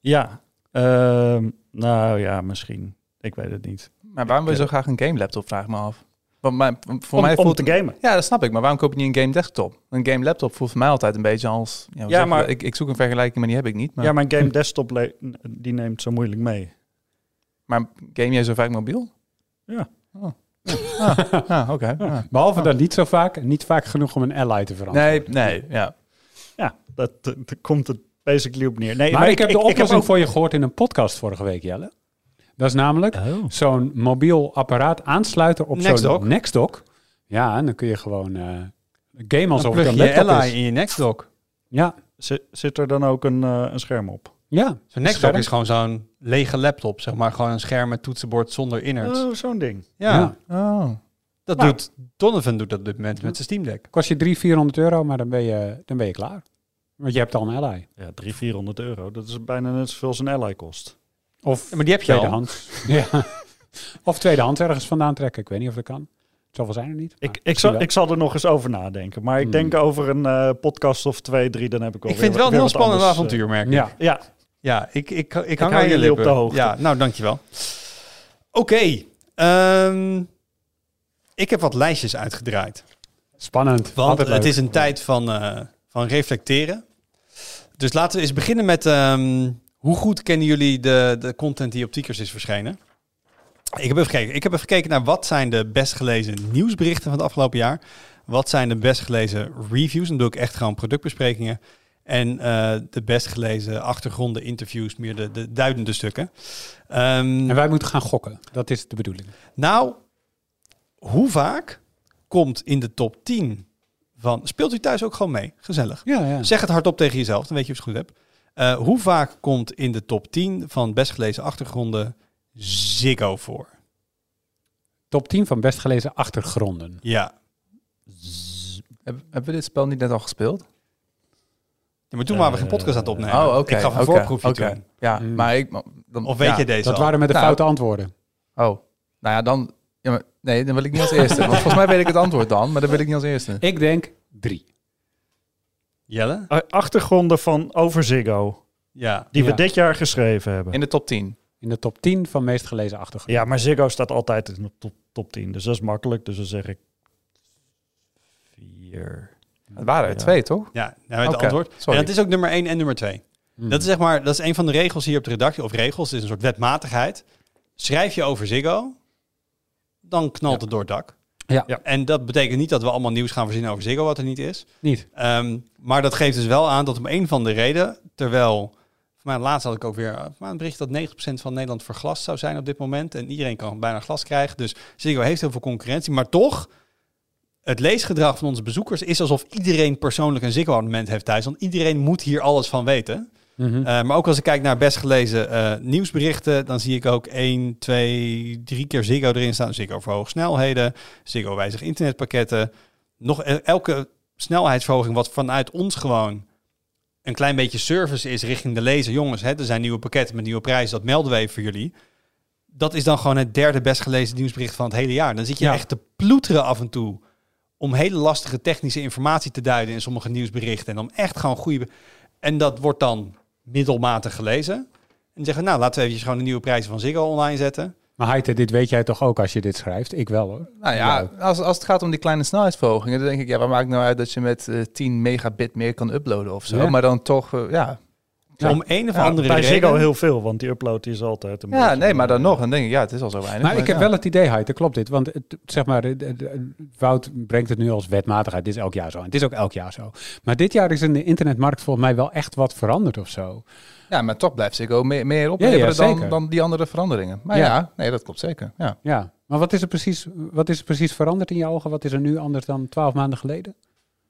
Ja, ehm, nou ja, misschien. Ik weet het niet. Maar waarom wil je zo graag een game laptop, vraag ik me af. Want mijn, voor om, mij om voelt te gamen. Ja, dat snap ik. Maar waarom koop je niet een game desktop? Een game laptop voelt voor mij altijd een beetje als... Ja, maar-? Ik, ik zoek een vergelijking, maar die heb ik niet. Maar, Ja, mijn game desktop die neemt zo moeilijk mee. Maar game jij zo vaak mobiel? Ja. Oh. Ah, ah, oké. Ah. Behalve dat niet zo vaak, niet vaak genoeg om een ally te veranderen. Nee, nee, ja. Ja, dat, komt het basically op neer. Nee, Maar, ik heb de oplossing ook- voor je gehoord in een podcast vorige week, Jelle. Dat is namelijk Oh. zo'n mobiel apparaat aansluiten op zo'n Nextdock. Ja, en dan kun je gewoon eh alsof Dan het plug een je je laptop Ally is. in je Nextdock. Ja, Zit, zit er dan ook een, eh, een scherm op? Ja. Zo'n Nextdock Scherm. is gewoon zo'n lege laptop, zeg maar. Gewoon een scherm met toetsenbord zonder innards. Oh, zo'n ding. ja, Ja. Oh. dat Nou. doet... Donovan doet dat op dit moment met zijn Steam Deck. Kost je 300, 400 euro, maar dan ben je, dan ben je klaar. Want je hebt al een ally. Ja, 300, 400 euro. Dat is bijna net zoveel als een Ally kost. Of Ja, maar die heb je al. tweedehands. ja. Of tweedehands ergens vandaan trekken. Ik weet niet of dat kan. Zoveel zijn er niet. Ik, ik, zal, wel. ik zal er nog eens over nadenken. Maar ik Hmm. denk over een eh, podcast of twee, drie, dan heb ik wel Ik weer vind het wel een heel spannend anders, avontuur, merk ik. Ja, eh, ja, Ja, ik, ik, ik, hang aan je jullie op lippen. de hoogte. Ja, nou, dankjewel. Oké. ehm, ik heb wat lijstjes uitgedraaid. spannend. Want Altijd het leuk. is een tijd van, eh, van reflecteren. Dus laten we eens beginnen met... ehm, hoe goed kennen jullie de, de content die op Tweakers is verschenen? Ik heb, even gekeken. ik heb even gekeken naar wat zijn de best gelezen nieuwsberichten van het afgelopen jaar. Wat zijn de best gelezen reviews? Dan doe ik echt gewoon productbesprekingen. En eh, de best gelezen achtergronden, interviews, meer de, de duidende stukken. Ehm, En wij moeten gaan gokken. Dat is de bedoeling. nou, hoe vaak komt in de top 10 van... Speelt u thuis ook gewoon mee? Gezellig. Ja, ja. Zeg het hardop tegen jezelf, dan weet je of je het goed hebt. Eh, hoe vaak komt in de top 10 van best gelezen achtergronden Ziggo voor? Top 10 van best gelezen achtergronden. Ja. Heb- Hebben we dit spel niet net al gespeeld? Ja maar toen waren we geen podcast aan het opnemen. Oh, oké. Ik gaf een voorproefje toen. Ja, Mm. maar ik... Dan, Of weet ja. je deze Dat al? waren met de Nou. foute antwoorden. Oh, nou ja, dan... Ja, maar, nee, dan wil ik niet als eerste. Want volgens mij weet ik het antwoord dan, maar dan wil ik niet als eerste. Ik denk drie. Jelle? eh, achtergronden van over Ziggo. Ja. Die we Ja. dit jaar geschreven hebben. In de top 10. In de top 10 van meest gelezen achtergronden. Ja, maar Ziggo staat altijd in de top, top 10. Dus dat is makkelijk. Dus dan zeg ik vier. Het waren er Ja. twee, toch? Ja, nou het antwoord. sorry. En het is ook nummer 1 en nummer 2. Hmm. Dat is zeg maar, dat is een van de regels hier op de redactie. Of regels, het is een soort wetmatigheid. Schrijf je over Ziggo, dan knalt Ja. het door het dak. Ja. Ja. En dat betekent niet dat we allemaal nieuws gaan verzinnen over Ziggo, wat er niet is. Niet. Ehm, maar dat geeft dus wel aan dat om een van de reden, terwijl, voor mij laatst had ik ook weer een bericht dat 90% van Nederland verglast zou zijn op dit moment. En iedereen kan bijna glas krijgen. Dus Ziggo heeft heel veel concurrentie. Maar toch, het leesgedrag van onze bezoekers is alsof iedereen persoonlijk een Ziggo-abonnement heeft thuis. Want iedereen moet hier alles van weten. Mhm. Uh, maar ook als ik kijk naar best gelezen uh, nieuwsberichten, dan zie ik ook 1, 2, 3 keer Ziggo erin staan. Ziggo voor hoge snelheden, Ziggo wijzig internetpakketten. Nog elke snelheidsverhoging wat vanuit ons gewoon een klein beetje service is richting de lezer. Jongens, hè, er zijn nieuwe pakketten met nieuwe prijzen, dat melden we even voor jullie. Dat is dan gewoon het derde best gelezen nieuwsbericht van het hele jaar. Dan zit je ja. echt te ploeteren af en toe om hele lastige technische informatie te duiden in sommige nieuwsberichten. En om echt gewoon goede... En dat wordt dan middelmatig gelezen. En zeggen, nou, laten we eventjes gewoon de nieuwe prijzen van Ziggo online zetten. Maar Heite, dit weet jij toch ook als je dit schrijft? Ik wel hoor. Nou ja, als, als het gaat om die kleine snelheidsverhogingen, dan denk ik, ja, waar maakt nou uit dat je met uh, 10 megabit meer kan uploaden of zo? Ja. Maar dan toch, uh, ja. Ja. Om een of andere bij reden. Ziggo heel veel, want die upload is altijd een Ja, beetje, nee, maar dan nog, dan denk ik, ja, het is al zo weinig. Maar, ik heb wel het idee, Heite, klopt dit? Want het, zeg maar, de, de, de, Wout brengt het nu als wetmatigheid. Dit is elk jaar zo. En het is ook elk jaar zo. Maar dit jaar is in de internetmarkt volgens mij wel echt wat veranderd of zo. Ja, maar toch blijft Ziggo meer, meer opleveren ja, ja, dan, dan die andere veranderingen. Maar ja. ja, nee, dat klopt zeker. Ja. ja, maar wat is, er precies, wat is er precies veranderd in je ogen? Wat is er nu anders dan twaalf maanden geleden?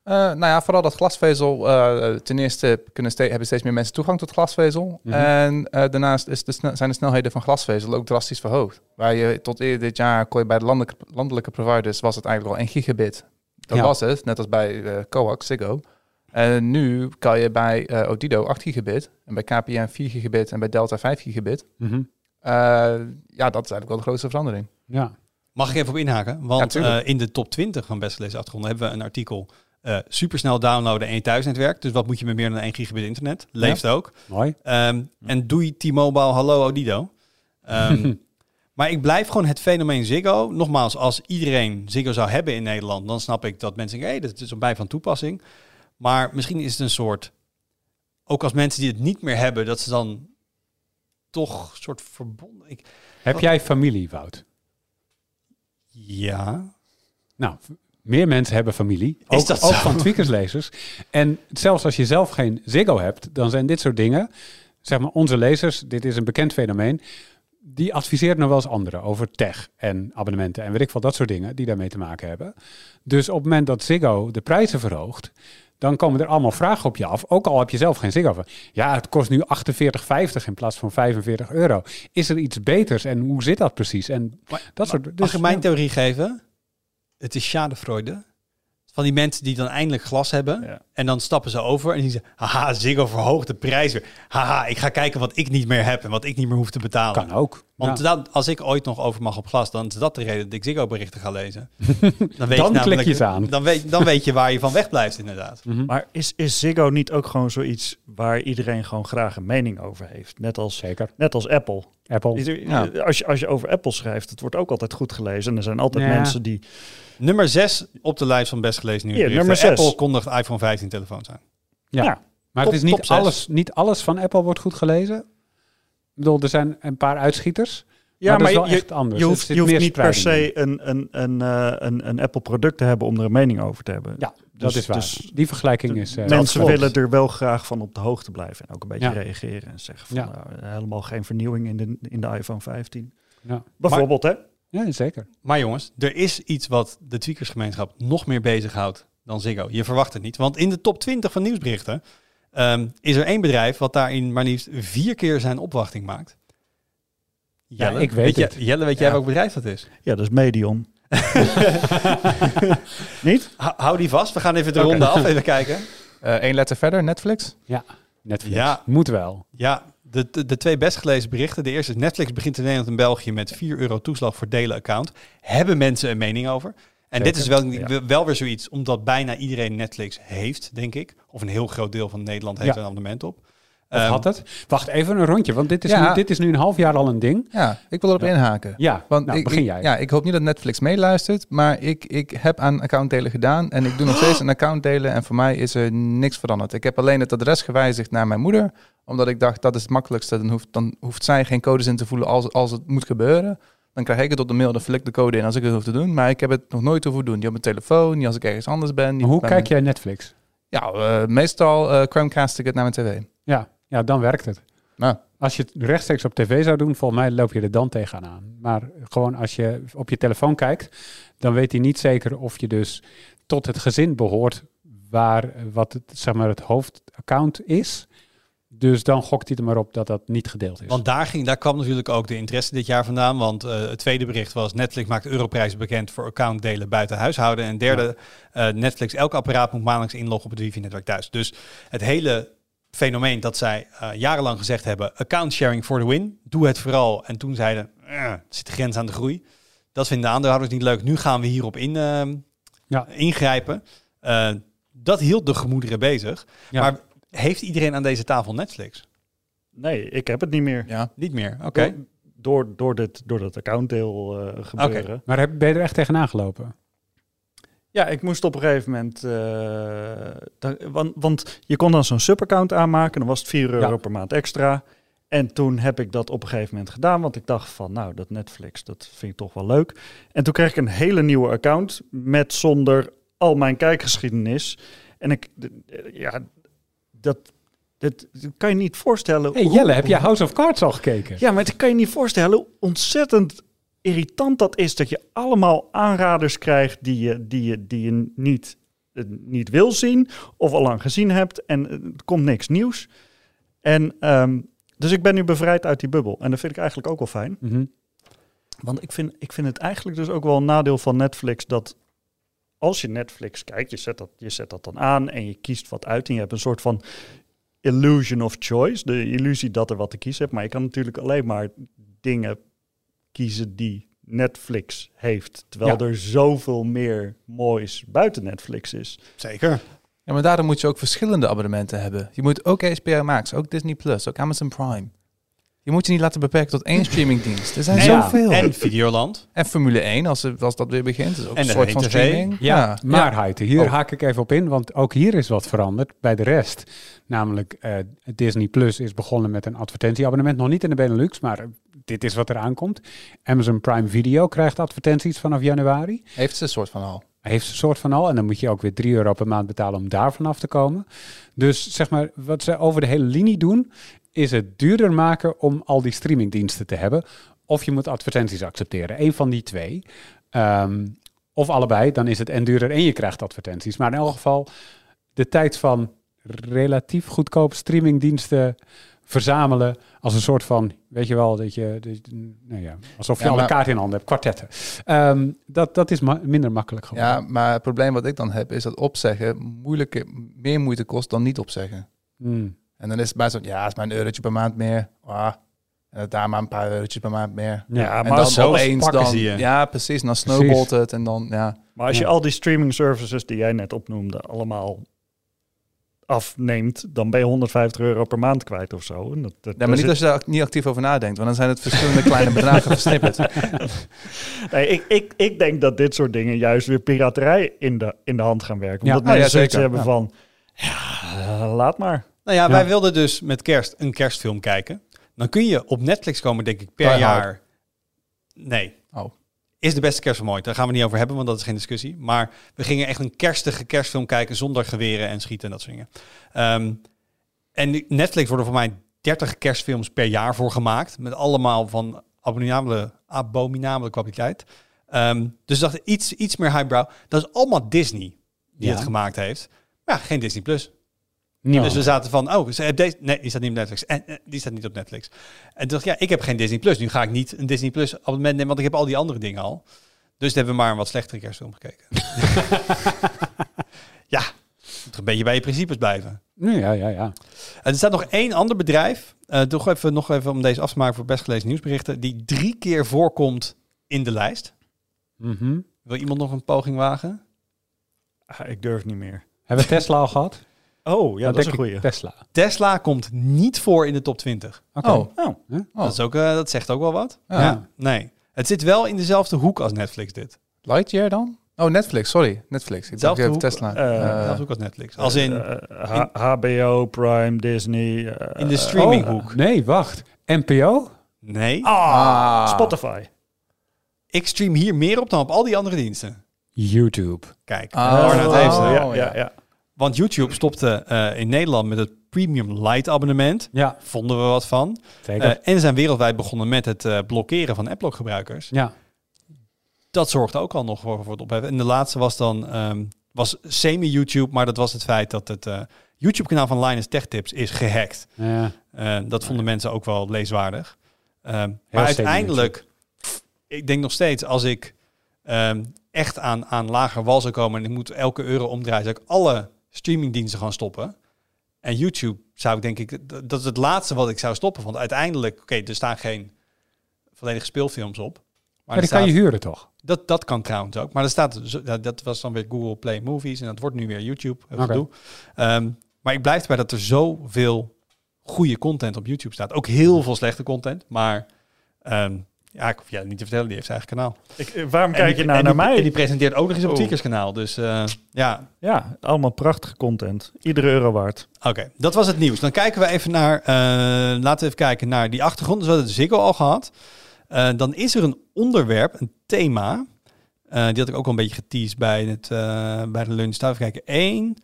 Uh, nou ja, vooral dat glasvezel. Uh, ten eerste kunnen ste hebben steeds meer mensen toegang tot glasvezel. Mm -hmm. En uh, daarnaast is de zijn de snelheden van glasvezel ook drastisch verhoogd. Waar je tot eerder dit jaar kon je bij de landelijke, landelijke providers was het eigenlijk al 1 gigabit. Dat ja. was het, net als bij Coax, Ziggo. En nu kan je bij uh, Odido 8 gigabit en bij KPN 4 gigabit en bij Delta 5 gigabit. Mm -hmm. uh, ja, dat is eigenlijk wel de grootste verandering. Ja. Mag ik even op inhaken? Want ja, uh, in de top 20 van Best Gelezen Achtergronden hebben we een artikel supersnel downloaden en je thuisnetwerk. Dus wat moet je met meer dan 1 gigabit internet? Leeft ja. ook. Mooi. Um, en doei T-Mobile, hallo Odido. Um, Maar ik blijf gewoon het fenomeen Ziggo. Nogmaals, als iedereen Ziggo zou hebben in Nederland, dan snap ik dat mensen denken, hé, hey, dat is een bij van toepassing. Maar misschien is het een soort, ook als mensen die het niet meer hebben, dat ze dan toch een soort verbonden. Ik, Heb wat, jij familie, Wout? Ja. Nou, meer mensen hebben familie. Ook, van tweakerslezers. En zelfs als je zelf geen Ziggo hebt, dan zijn dit soort dingen, zeg maar onze lezers, dit is een bekend fenomeen, die adviseren nog wel eens anderen over tech en abonnementen en weet ik veel, dat soort dingen die daarmee te maken hebben. Dus op het moment dat Ziggo de prijzen verhoogt, dan komen er allemaal vragen op je af. Ook al heb je zelf geen Ziggo. Ja, het kost nu 48,50 in plaats van 45 euro. Is er iets beters en hoe zit dat precies? En Maar, dat soort. Mag Dus, ik mijn theorie geven? Het is schadefreude. Van die mensen die dan eindelijk glas hebben. Ja. En dan stappen ze over en die zeggen... Haha, Ziggo verhoogt de prijs weer. Haha, ik ga kijken wat ik niet meer heb en wat ik niet meer hoef te betalen. kan ook. Want Ja. dat, als ik ooit nog over mag op glas, dan is dat de reden dat ik Ziggo-berichten ga lezen. Dan, weet Dan je klik je ze aan. Dan weet, dan weet je waar je van wegblijft, inderdaad. Mhm. Maar is, is Ziggo niet ook gewoon zoiets waar iedereen gewoon graag een mening over heeft? Net als, Zeker. net als Apple. Apple. Ja. Als, je, als je over Apple schrijft, het wordt ook altijd goed gelezen. En er zijn altijd Ja. mensen die... Nummer 6 op de lijst van best gelezen nieuwsberichten. nummer zes. Apple kondigt iPhone 15 telefoons aan. Ja. Ja. Maar Top- het is niet alles, niet alles van Apple wordt goed gelezen. Ik bedoel, er zijn een paar uitschieters. Ja, maar dat maar is wel je, echt anders. je hoeft, je niet per se een, een, een, eh, een, een Apple-product te hebben om er een mening over te hebben. Ja, dat Dus- is waar. dus Die vergelijking is... eh, Mensen willen er wel graag van op de hoogte blijven. En ook een beetje Ja. reageren en zeggen van Ja. nou, helemaal geen vernieuwing in de, in de iPhone 15. Ja. Bijvoorbeeld, hè? ja, zeker. Maar jongens, er is iets wat de tweakersgemeenschap nog meer bezighoudt dan Ziggo. Je verwacht het niet. Want in de top 20 van nieuwsberichten ehm, is er één bedrijf wat daarin maar liefst vier keer zijn opwachting maakt. Ja, ik weet je- het. Jelle, weet jij Ja. welk bedrijf dat is? Ja, dat is Medion. niet? Hou- Hou die vast. We gaan even de ronde af even kijken. Eén Eh, letter verder, Netflix. Netflix. Ja. Moet wel. Ja, de, de, de twee best gelezen berichten. De eerste is Netflix begint in Nederland en België met 4 euro toeslag voor delen account. Hebben mensen een mening over? En dit is wel, Ja. wel weer zoiets, omdat bijna iedereen Netflix heeft, denk ik. Of een heel groot deel van Nederland heeft Ja. een abonnement op. Of Ehm, had het? Wacht even een rondje, want dit is, Ja. nu, dit is nu een half jaar al een ding. Ja, ik wil erop Ja. inhaken. Ja, Want nou, ik, begin ik- jij. Ja, ik hoop niet dat Netflix meeluistert, maar ik, ik heb aan accountdelen gedaan en ik doe nog steeds een account delen en voor mij is er niks veranderd. Ik heb alleen het adres gewijzigd naar mijn moeder, omdat ik dacht dat is het makkelijkste. Dan hoeft, dan hoeft zij geen codes in te voelen als, als het moet gebeuren. Dan krijg ik het op de mail, dan vul ik de code in als ik het hoef te doen. Maar ik heb het nog nooit hoeven doen. Niet op mijn telefoon, niet als ik ergens anders ben. Maar hoe kijk jij Netflix? Ja, eh, meestal eh Chromecast ik het naar mijn tv. Ja, ja, dan werkt het. Nou, Als je het rechtstreeks op tv zou doen, volgens mij loop je er dan tegenaan. Maar gewoon als je op je telefoon kijkt, dan weet hij niet zeker of je dus tot het gezin behoort waar wat het, zeg maar, het hoofdaccount is. Dus dan gokt hij er maar op dat dat niet gedeeld is. Want daar, ging, daar kwam natuurlijk ook de interesse dit jaar vandaan. Want eh, het tweede bericht was Netflix maakt Europrijs bekend voor accountdelen buiten huishouden. En derde, eh, Netflix, elk apparaat moet maandelijks inloggen op het wifi-netwerk thuis. Dus het hele fenomeen dat zij eh, jarenlang gezegd hebben, account sharing for the win, doe het vooral. En toen zeiden, er zit de grens aan de groei. Dat vinden de aandeelhouders niet leuk. Nu gaan we hierop in, Ja. ingrijpen. Dat hield de gemoederen bezig. Ja. Maar heeft iedereen aan deze tafel Netflix? Nee, ik heb het niet meer. ja. Niet meer, oké. Door, door, door, dit, door dat accountdeel eh gebeuren. Maar heb, ben je er echt tegenaan gelopen? Ja, ik moest op een gegeven moment... eh, dan- want, want je kon dan zo'n subaccount aanmaken. Dan was het 4 euro Ja. per maand extra. En toen heb ik dat op een gegeven moment gedaan. Want ik dacht van, nou, dat Netflix, dat vind ik toch wel leuk. En toen kreeg ik een hele nieuwe account met zonder al mijn kijkgeschiedenis. En ik, ja, dat, dat kan je niet voorstellen. Hey hoe- Jelle, heb je House of Cards al gekeken? Ja, maar het kan je niet voorstellen hoe ontzettend irritant dat is dat je allemaal aanraders krijgt die je, die je, die je niet, eh, niet wil zien of al lang gezien hebt en eh, er komt niks nieuws. En ehm, dus ik ben nu bevrijd uit die bubbel en dat vind ik eigenlijk ook wel fijn. Mhm. Want ik vind, ik vind het eigenlijk dus ook wel een nadeel van Netflix dat als je Netflix kijkt, je zet, dat, je zet dat dan aan en je kiest wat uit en je hebt een soort van illusion of choice, de illusie dat er wat te kiezen hebt. Maar je kan natuurlijk alleen maar dingen kiezen die Netflix heeft, terwijl Ja. er zoveel meer moois buiten Netflix is. Zeker. ja, maar daarom moet je ook verschillende abonnementen hebben. Je moet ook HBO Max, ook Disney Plus, ook Amazon Prime. Je moet je niet laten beperken tot één streamingdienst. Er zijn En- zoveel. En En, Videoland. Formule 1, als, als dat weer begint, is ook En een soort van streaming. Ja, maar Heite, hier Oh. haak ik even op in, want ook hier is wat veranderd bij de rest. Namelijk, eh, Disney Plus is begonnen met een advertentieabonnement, nog niet in de Benelux, maar dit is wat er aankomt. Amazon Prime Video krijgt advertenties vanaf januari. Heeft ze een soort van al. Heeft ze een soort van al. En dan moet je ook weer 3 euro per maand betalen om daar vanaf te komen. Dus zeg maar, wat ze over de hele linie doen, is het duurder maken om al die streamingdiensten te hebben. Of je moet advertenties accepteren. Eén van die twee. Ehm, of allebei, dan is het en duurder en je krijgt advertenties. Maar in elk geval, de tijd van relatief goedkoop streamingdiensten verzamelen als een soort van, weet je wel, dat je, dat je- nou ja, alsof je Ja, alle kaarten in handen hebt, kwartetten. Ehm, dat, dat is ma- minder makkelijk geworden. Ja, maar het probleem wat ik dan heb, is dat opzeggen moeilijke, meer moeite kost dan niet opzeggen. Hmm. En dan is het bij zo'n, ja, is maar een eurotje per maand meer. Ah, en daar maar een paar eurotjes per maand meer. Ja, en maar dan als, zo opeens pakken dan, zie je. ja, precies. En dan snowballt het en dan, ja. maar als je Ja. al die streaming services die jij net opnoemde allemaal afneemt, dan ben je 150 euro per maand kwijt of zo. En dat, dat, Ja, maar niet zit- als je daar niet actief over nadenkt, want dan zijn het verschillende kleine bedragen versnipperd. Nee, ik, ik, ik denk dat dit soort dingen juist weer piraterij in de, in de hand gaan werken. Ja. Omdat Ah, ja, mensen zoiets zeker. hebben van, ja, laat maar. Nou ja, wij wilden dus met kerst een kerstfilm kijken. Dan kun je op Netflix komen, denk ik, per Die Hard. jaar. Nee. Oh. Is de beste kerstfilm ooit. Daar gaan we niet over hebben, want dat is geen discussie. Maar we gingen echt een kerstige kerstfilm kijken zonder geweren en schieten en dat soort dingen. Ehm, en Netflix worden voor mij 30 kerstfilms per jaar voor gemaakt. Met allemaal van abominabele, abominabele kwaliteit. Ehm, dus dacht ik, iets, iets meer highbrow. Dat is allemaal Disney die Ja. het gemaakt heeft. Maar ja, geen Disney Plus. Dus we zaten van, oh, deze, nee, die staat niet op Netflix. En eh, die staat niet op Netflix. En toen dacht ik, ja, ik heb geen Disney Plus. Nu ga ik niet een Disney Plus abonnement nemen, want ik heb al die andere dingen al. Dus toen hebben we maar een wat slechtere kerstfilm gekeken. ja, moet toch een beetje bij je principes blijven. ja, ja, ja. En er staat nog één ander bedrijf, eh toch even, nog even om deze af te maken voor best gelezen nieuwsberichten, die drie keer voorkomt in de lijst. Mhm. Wil iemand nog een poging wagen? Ah, ik durf niet meer. Hebben we Tesla al gehad? Oh, ja, Dan dat is een goeie. Tesla. Tesla komt niet voor in de top 20. Oké. Oh, Oh, oh. Dat, is ook, eh, dat zegt ook wel wat. Ja. Ja. Nee. Het zit wel in dezelfde hoek als Netflix dit. Lightyear dan? Oh, Netflix, sorry. Netflix. Ik dacht even Tesla. eh, Eh, Dezelfde hoek als Netflix. Als in, Eh, H- HBO, Prime, Disney. eh, in de eh, streaminghoek. Oh, nee, wacht. NPO? Nee. Ah, Ah. Spotify. Ik stream hier meer op dan op al die andere diensten. YouTube. Kijk, Oh. Arnoud heeft ze. Oh, ja. ja, ja. Want YouTube stopte eh, in Nederland met het Premium Light abonnement. Ja, Vonden we wat van. Eh, en zijn wereldwijd begonnen met het eh, blokkeren van Adblock gebruikers. ja. Dat zorgde ook al nog voor, voor het opheffen. En de laatste was dan ehm, was semi-YouTube, maar dat was het feit dat het YouTube-kanaal van Linus Tech Tips is gehackt. ja. Dat vonden mensen ook wel leeswaardig. Ehm, maar uiteindelijk, ik denk nog steeds, als ik ehm, echt aan, aan lager wal zou komen en ik moet elke euro omdraaien, zou ik alle streamingdiensten gaan stoppen. En YouTube zou ik denk ik, dat is het laatste wat ik zou stoppen. Want uiteindelijk, oké, er staan geen volledige speelfilms op. Maar er die kan je huren toch? dat, dat kan trouwens ook. Maar er staat, dat, was dan weer Google Play Movies en dat wordt nu weer YouTube. eh. Ehm, maar ik blijf erbij dat er zoveel goede content op YouTube staat. Ook heel veel slechte content. Maar ehm, ja, ik hoef jij niet te vertellen, die heeft zijn eigen kanaal. Ik, eh, waarom kijk je nou en naar die- mij? En die presenteert ook nog eens op Oh. Tweakers kanaal. Dus eh, ja, Ja, allemaal prachtige content. Iedere euro waard. Oké, dat was het nieuws. Dan kijken we even naar, eh, laten we even kijken naar die achtergrond. Dus we hadden de Ziggo al gehad. Eh, dan is er een onderwerp, een thema. Eh, die had ik ook al een beetje geteased bij, het, eh, bij de lunch. Even kijken. 1,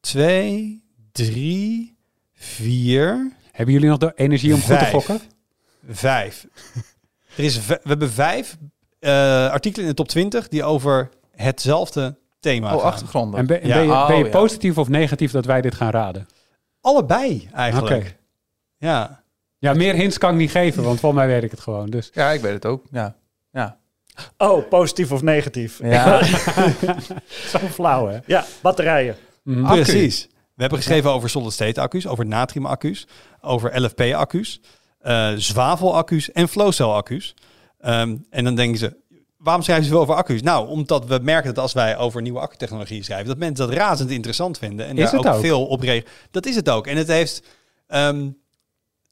2, 3, 4, Hebben jullie nog de energie om goed te Vijf. Gokken? 5. er is, we hebben vijf eh, artikelen in de top 20 die over hetzelfde thema Oh, gaan. achtergronden. En ben, en Ja. ben je, ben je Oh, ja. positief of negatief dat wij dit gaan raden? Allebei eigenlijk. Ja. Ja, meer hints kan ik niet geven, want volgens mij weet ik het gewoon. Dus Ja, ik weet het ook. Ja. Ja. Oh, positief of negatief? ja. zo flauw, hè? Ja, batterijen. Mhm. Precies. We hebben geschreven over solid state accu's, over natrium accu's, over LFP accu's, eh zwavel accu's en flow cell accu's. Ehm, en dan denken ze, waarom schrijven ze veel over accu's? Nou, omdat we merken dat als wij over nieuwe accutechnologie schrijven, dat mensen dat razend interessant vinden en Is daar ook? veel op reageren. Dat is het ook. En het heeft ehm,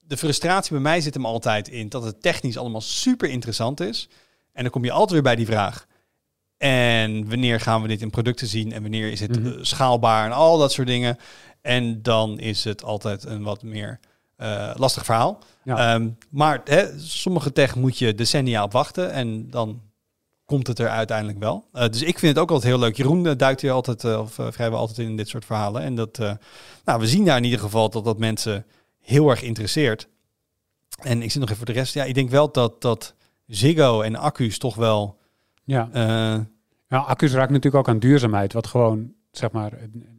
de frustratie bij mij zit hem altijd in dat het technisch allemaal super interessant is. En dan kom je altijd weer bij die vraag. En wanneer gaan we dit in producten zien? En wanneer is het Mhm. eh, schaalbaar en al dat soort dingen? En dan is het altijd een wat meer eh, lastig verhaal. Ja. Ehm, maar hè, sommige tech moet je decennia op wachten en dan komt het er uiteindelijk wel. Eh, dus ik vind het ook altijd heel leuk. Jeroen eh, duikt hier altijd, of vrijwel altijd in dit soort verhalen. En dat, nou, we zien daar in ieder geval dat dat mensen heel erg interesseert. En ik zit nog even voor de rest. Ja, ik denk wel dat, dat Ziggo en accu's toch wel... Ja. Nou, accu's raakt natuurlijk ook aan duurzaamheid, wat gewoon, zeg maar,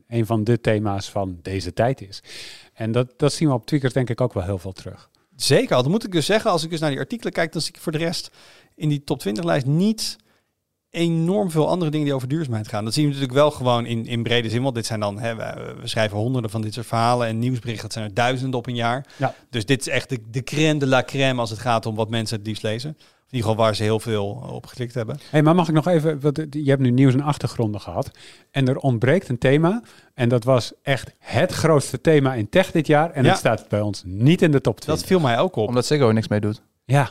een van de thema's van deze tijd is. En dat, dat zien we op Tweakers denk ik ook wel heel veel terug. Zeker, al. Moet ik dus zeggen, als ik dus naar die artikelen kijk, dan zie ik voor de rest in die top 20 lijst niet enorm veel andere dingen die over duurzaamheid gaan. Dat zien we natuurlijk wel gewoon in, in brede zin, want dit zijn dan, hè, we, we schrijven honderden van dit soort verhalen en nieuwsberichten, dat zijn er duizenden op een jaar. Ja. Dus dit is echt de, de crème de la crème als het gaat om wat mensen het liefst lezen. In ieder geval waar ze heel veel op geklikt hebben. Hé, maar mag ik nog even, wat, je hebt nu nieuws en achtergronden gehad. En er ontbreekt een thema. En dat was echt het grootste thema in tech dit jaar. En Ja. het staat bij ons niet in de top 20. Dat viel mij ook op. Omdat Ziggo er niks mee doet. Ja.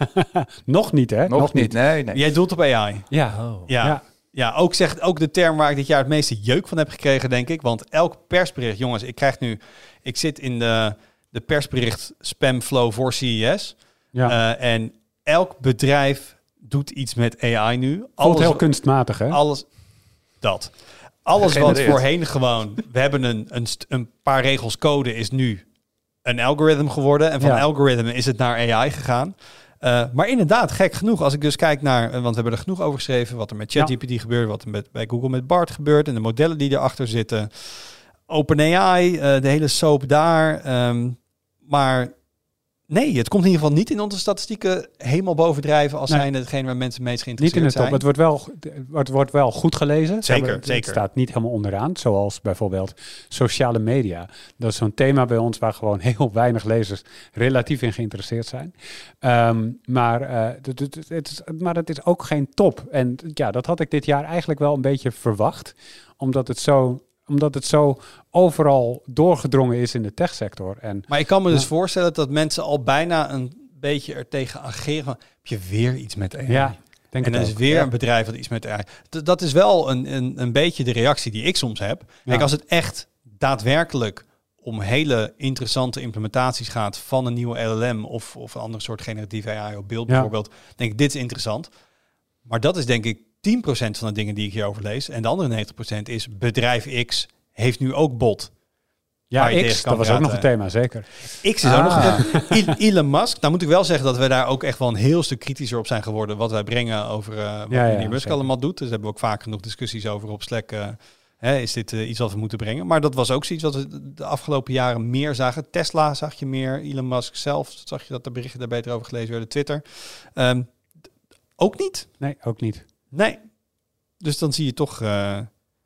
nog niet, hè? Nog, niet. Nee, nee. Jij doelt op AI. Ja. Oh. Ja. Ja. Ja, ook zegt ook de term waar ik dit jaar het meeste jeuk van heb gekregen, denk ik. Want elk persbericht, jongens, ik krijg nu, ik zit in de, de persbericht spamflow voor CES. ja. Eh, en elk bedrijf doet iets met AI nu. Alles, heel kunstmatig, hè? alles dat. Alles wat voorheen gewoon, we hebben een, een, een paar regels code is nu een algoritme geworden. En van Ja. algoritme is het naar AI gegaan. Eh, maar inderdaad, gek genoeg, als ik dus kijk naar, eh, want we hebben er genoeg over geschreven, wat er met Ja. ChatGPT gebeurt, wat er met, bij Google met BART gebeurt en de modellen die erachter zitten. OpenAI, eh de hele soap daar. ehm, maar nee, het komt in ieder geval niet in onze statistieken helemaal bovendrijven als Nee. zijn hetgeen waar mensen het meest Niet in geïnteresseerd de top. zijn. Het wordt wel, het wordt wel goed gelezen. Zeker, Maar het, het zeker. staat niet helemaal onderaan. Zoals bijvoorbeeld sociale media. Dat is zo'n thema bij ons waar gewoon heel weinig lezers relatief in geïnteresseerd zijn. Ehm, maar, eh, het- het- het- het is, maar het is ook geen top. En ja, dat had ik dit jaar eigenlijk wel een beetje verwacht. Omdat het zo, omdat het zo overal doorgedrongen is in de techsector. En Maar ik kan me dus voorstellen dat mensen al bijna een beetje er tegen ageren. Heb je weer iets met AI? ja, denk en dan is ook. weer Ja. een bedrijf dat iets met AI. D- dat is wel een, een, een beetje de reactie die ik soms heb. Kijk, als het echt daadwerkelijk om hele interessante implementaties gaat van een nieuwe LLM of, of een andere soort generatieve AI op beeld bijvoorbeeld, denk ik dit is interessant. Maar dat is denk ik 10% van de dingen die ik hierover lees. En de andere 90% is bedrijf X heeft nu ook bot. Ja, X, dat was ook nog een thema, zeker. X is ook Ah. nog een Elon Musk. Nou moet ik wel zeggen dat we daar ook echt wel een heel stuk kritischer op zijn geworden. Wat wij brengen over eh, wat Ja, Musk zeker. allemaal doet. Dus daar hebben we ook vaak genoeg discussies over op Slack. eh, hè, is dit eh, iets wat we moeten brengen? Maar dat was ook zoiets wat we de afgelopen jaren meer zagen. Tesla zag je meer. Elon Musk zelf zag je dat de berichten daar beter over gelezen werden. Twitter. D- ook niet. Nee, ook niet. Nee. Dus dan zie je toch eh,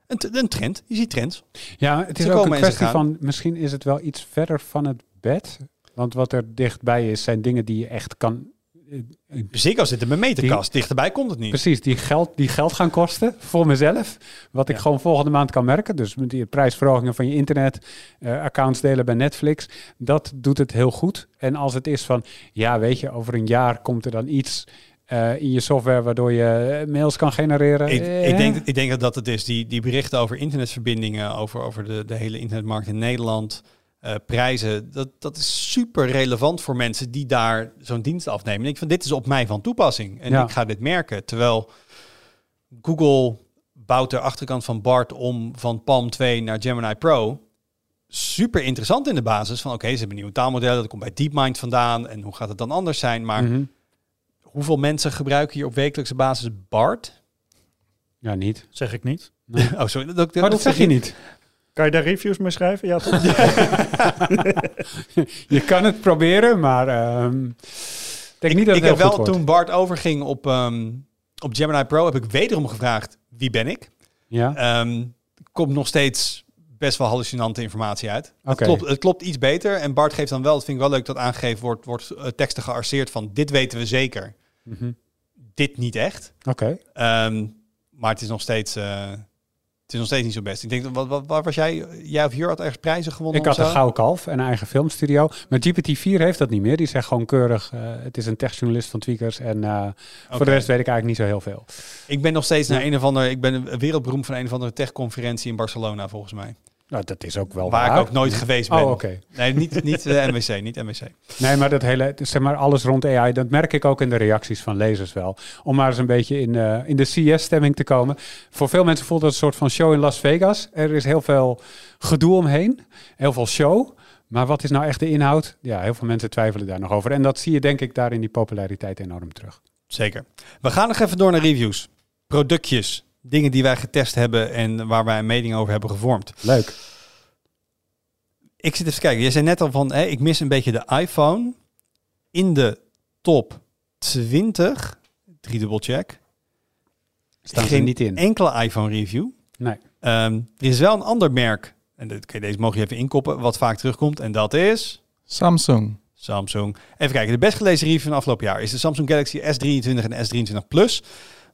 een, een trend. Je ziet trends. Ja, het is ook een kwestie van, misschien is het wel iets verder van het bed. Want wat er dichtbij is, zijn dingen die je echt kan... eh, eh, Ziggo zit in mijn meterkast. Dichterbij komt het niet. Precies, die geld, die geld gaan kosten voor mezelf. Wat ik Ja. gewoon volgende maand kan merken. Dus met die prijsverhogingen van je internet, accounts delen bij Netflix. Dat doet het heel goed. En als het is van, ja weet je, over een jaar komt er dan iets eh, in je software waardoor je eh, mails kan genereren. Ik, Eh, ik, denk, ik denk dat dat het is. Die, die berichten over internetverbindingen, over, over de, de hele internetmarkt in Nederland, eh, prijzen, dat, dat is super relevant voor mensen die daar zo'n dienst afnemen. En ik vind dit is op mij van toepassing. En Ja. ik ga dit merken. Terwijl Google bouwt de achterkant van BART om van Palm 2 naar Gemini Pro. Super interessant in de basis van oké, ze hebben nieuwe taalmodellen, dat komt bij DeepMind vandaan en hoe gaat het dan anders zijn? Maar Mhm. Hoeveel mensen gebruiken hier op wekelijkse basis BART? Ja, niet. Zeg ik niet. Oh, sorry. Dat, dat, Maar dat zeg je niet. Kan je daar reviews mee schrijven? Ja, toch? Je kan het proberen, maar ehm, ik denk niet dat ik het heb wel, wordt. toen Bart overging op, ehm, op Gemini Pro, heb ik wederom gevraagd, wie ben ik? Ja, Ehm komt nog steeds best wel hallucinante informatie uit. Oké. Het, klopt, het klopt iets beter. En Bart geeft dan wel, dat vind ik wel leuk, dat aangegeven wordt, wordt eh, teksten gearseerd van dit weten we zeker, Mhm. dit niet echt. oké. Ehm, maar het is nog steeds... eh, het is nog steeds niet zo best. Ik denk, wat, wat, waar was jij? Jij of hier had ergens prijzen gewonnen? Ik had een gouden kalf en een eigen filmstudio. Maar GPT-4 heeft dat niet meer. Die zegt gewoon keurig, eh, het is een techjournalist van Tweakers. En eh, voor de rest weet ik eigenlijk niet zo heel veel. Ik ben nog steeds Ja. naar een of andere. Ik ben wereldberoemd van een of andere techconferentie in Barcelona, volgens mij. Nou, dat is ook wel waar waar. ik ook nooit geweest ben. Oh, oké. Nee, niet, niet de NWC, niet NWC. Nee, maar dat hele, zeg maar alles rond AI, dat merk ik ook in de reacties van lezers wel. Om maar eens een beetje in, eh, in de CS-stemming te komen. Voor veel mensen voelt dat een soort van show in Las Vegas. Er is heel veel gedoe omheen, heel veel show. Maar wat is nou echt de inhoud? Ja, heel veel mensen twijfelen daar nog over. En dat zie je denk ik daar in die populariteit enorm terug. Zeker. We gaan nog even door naar reviews. Productjes. Dingen die wij getest hebben en waar wij een mening over hebben gevormd. Leuk. Ik zit even te kijken. Je zei net al van, hè, ik mis een beetje de iPhone. In de top 20, driedubbel check, Staan ze geen niet in. enkele iPhone review. Nee. Ehm, er is wel een ander merk, en dit- deze mogen je even inkoppen, wat vaak terugkomt. En dat is Samsung. Samsung. Even kijken, de best gelezen review van afgelopen jaar is de Samsung Galaxy S23 en S23 Plus.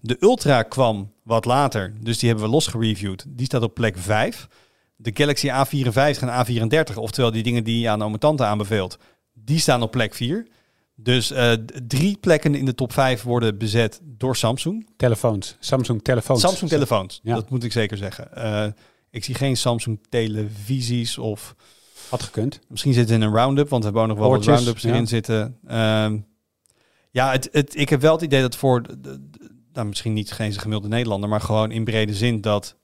De Ultra kwam wat later, dus die hebben we los gereviewd. Die staat op plek 5. De Galaxy A54 en A34, oftewel die dingen die je aan oma tante aanbeveelt, die staan op plek 4. Dus eh, drie plekken in de top 5 worden bezet door Samsung. Telefoons. Samsung telefoons. Samsung telefoons, Ja. dat moet ik zeker zeggen. Eh, ik zie geen Samsung televisies of Had gekund. Misschien zit het in een roundup, want we hebben ook nog wel wat roundups erin zitten. Ehm, ja, het, het, ik heb wel het idee dat voor, de- nou, misschien niet geen gemiddelde Nederlander, maar gewoon in brede zin dat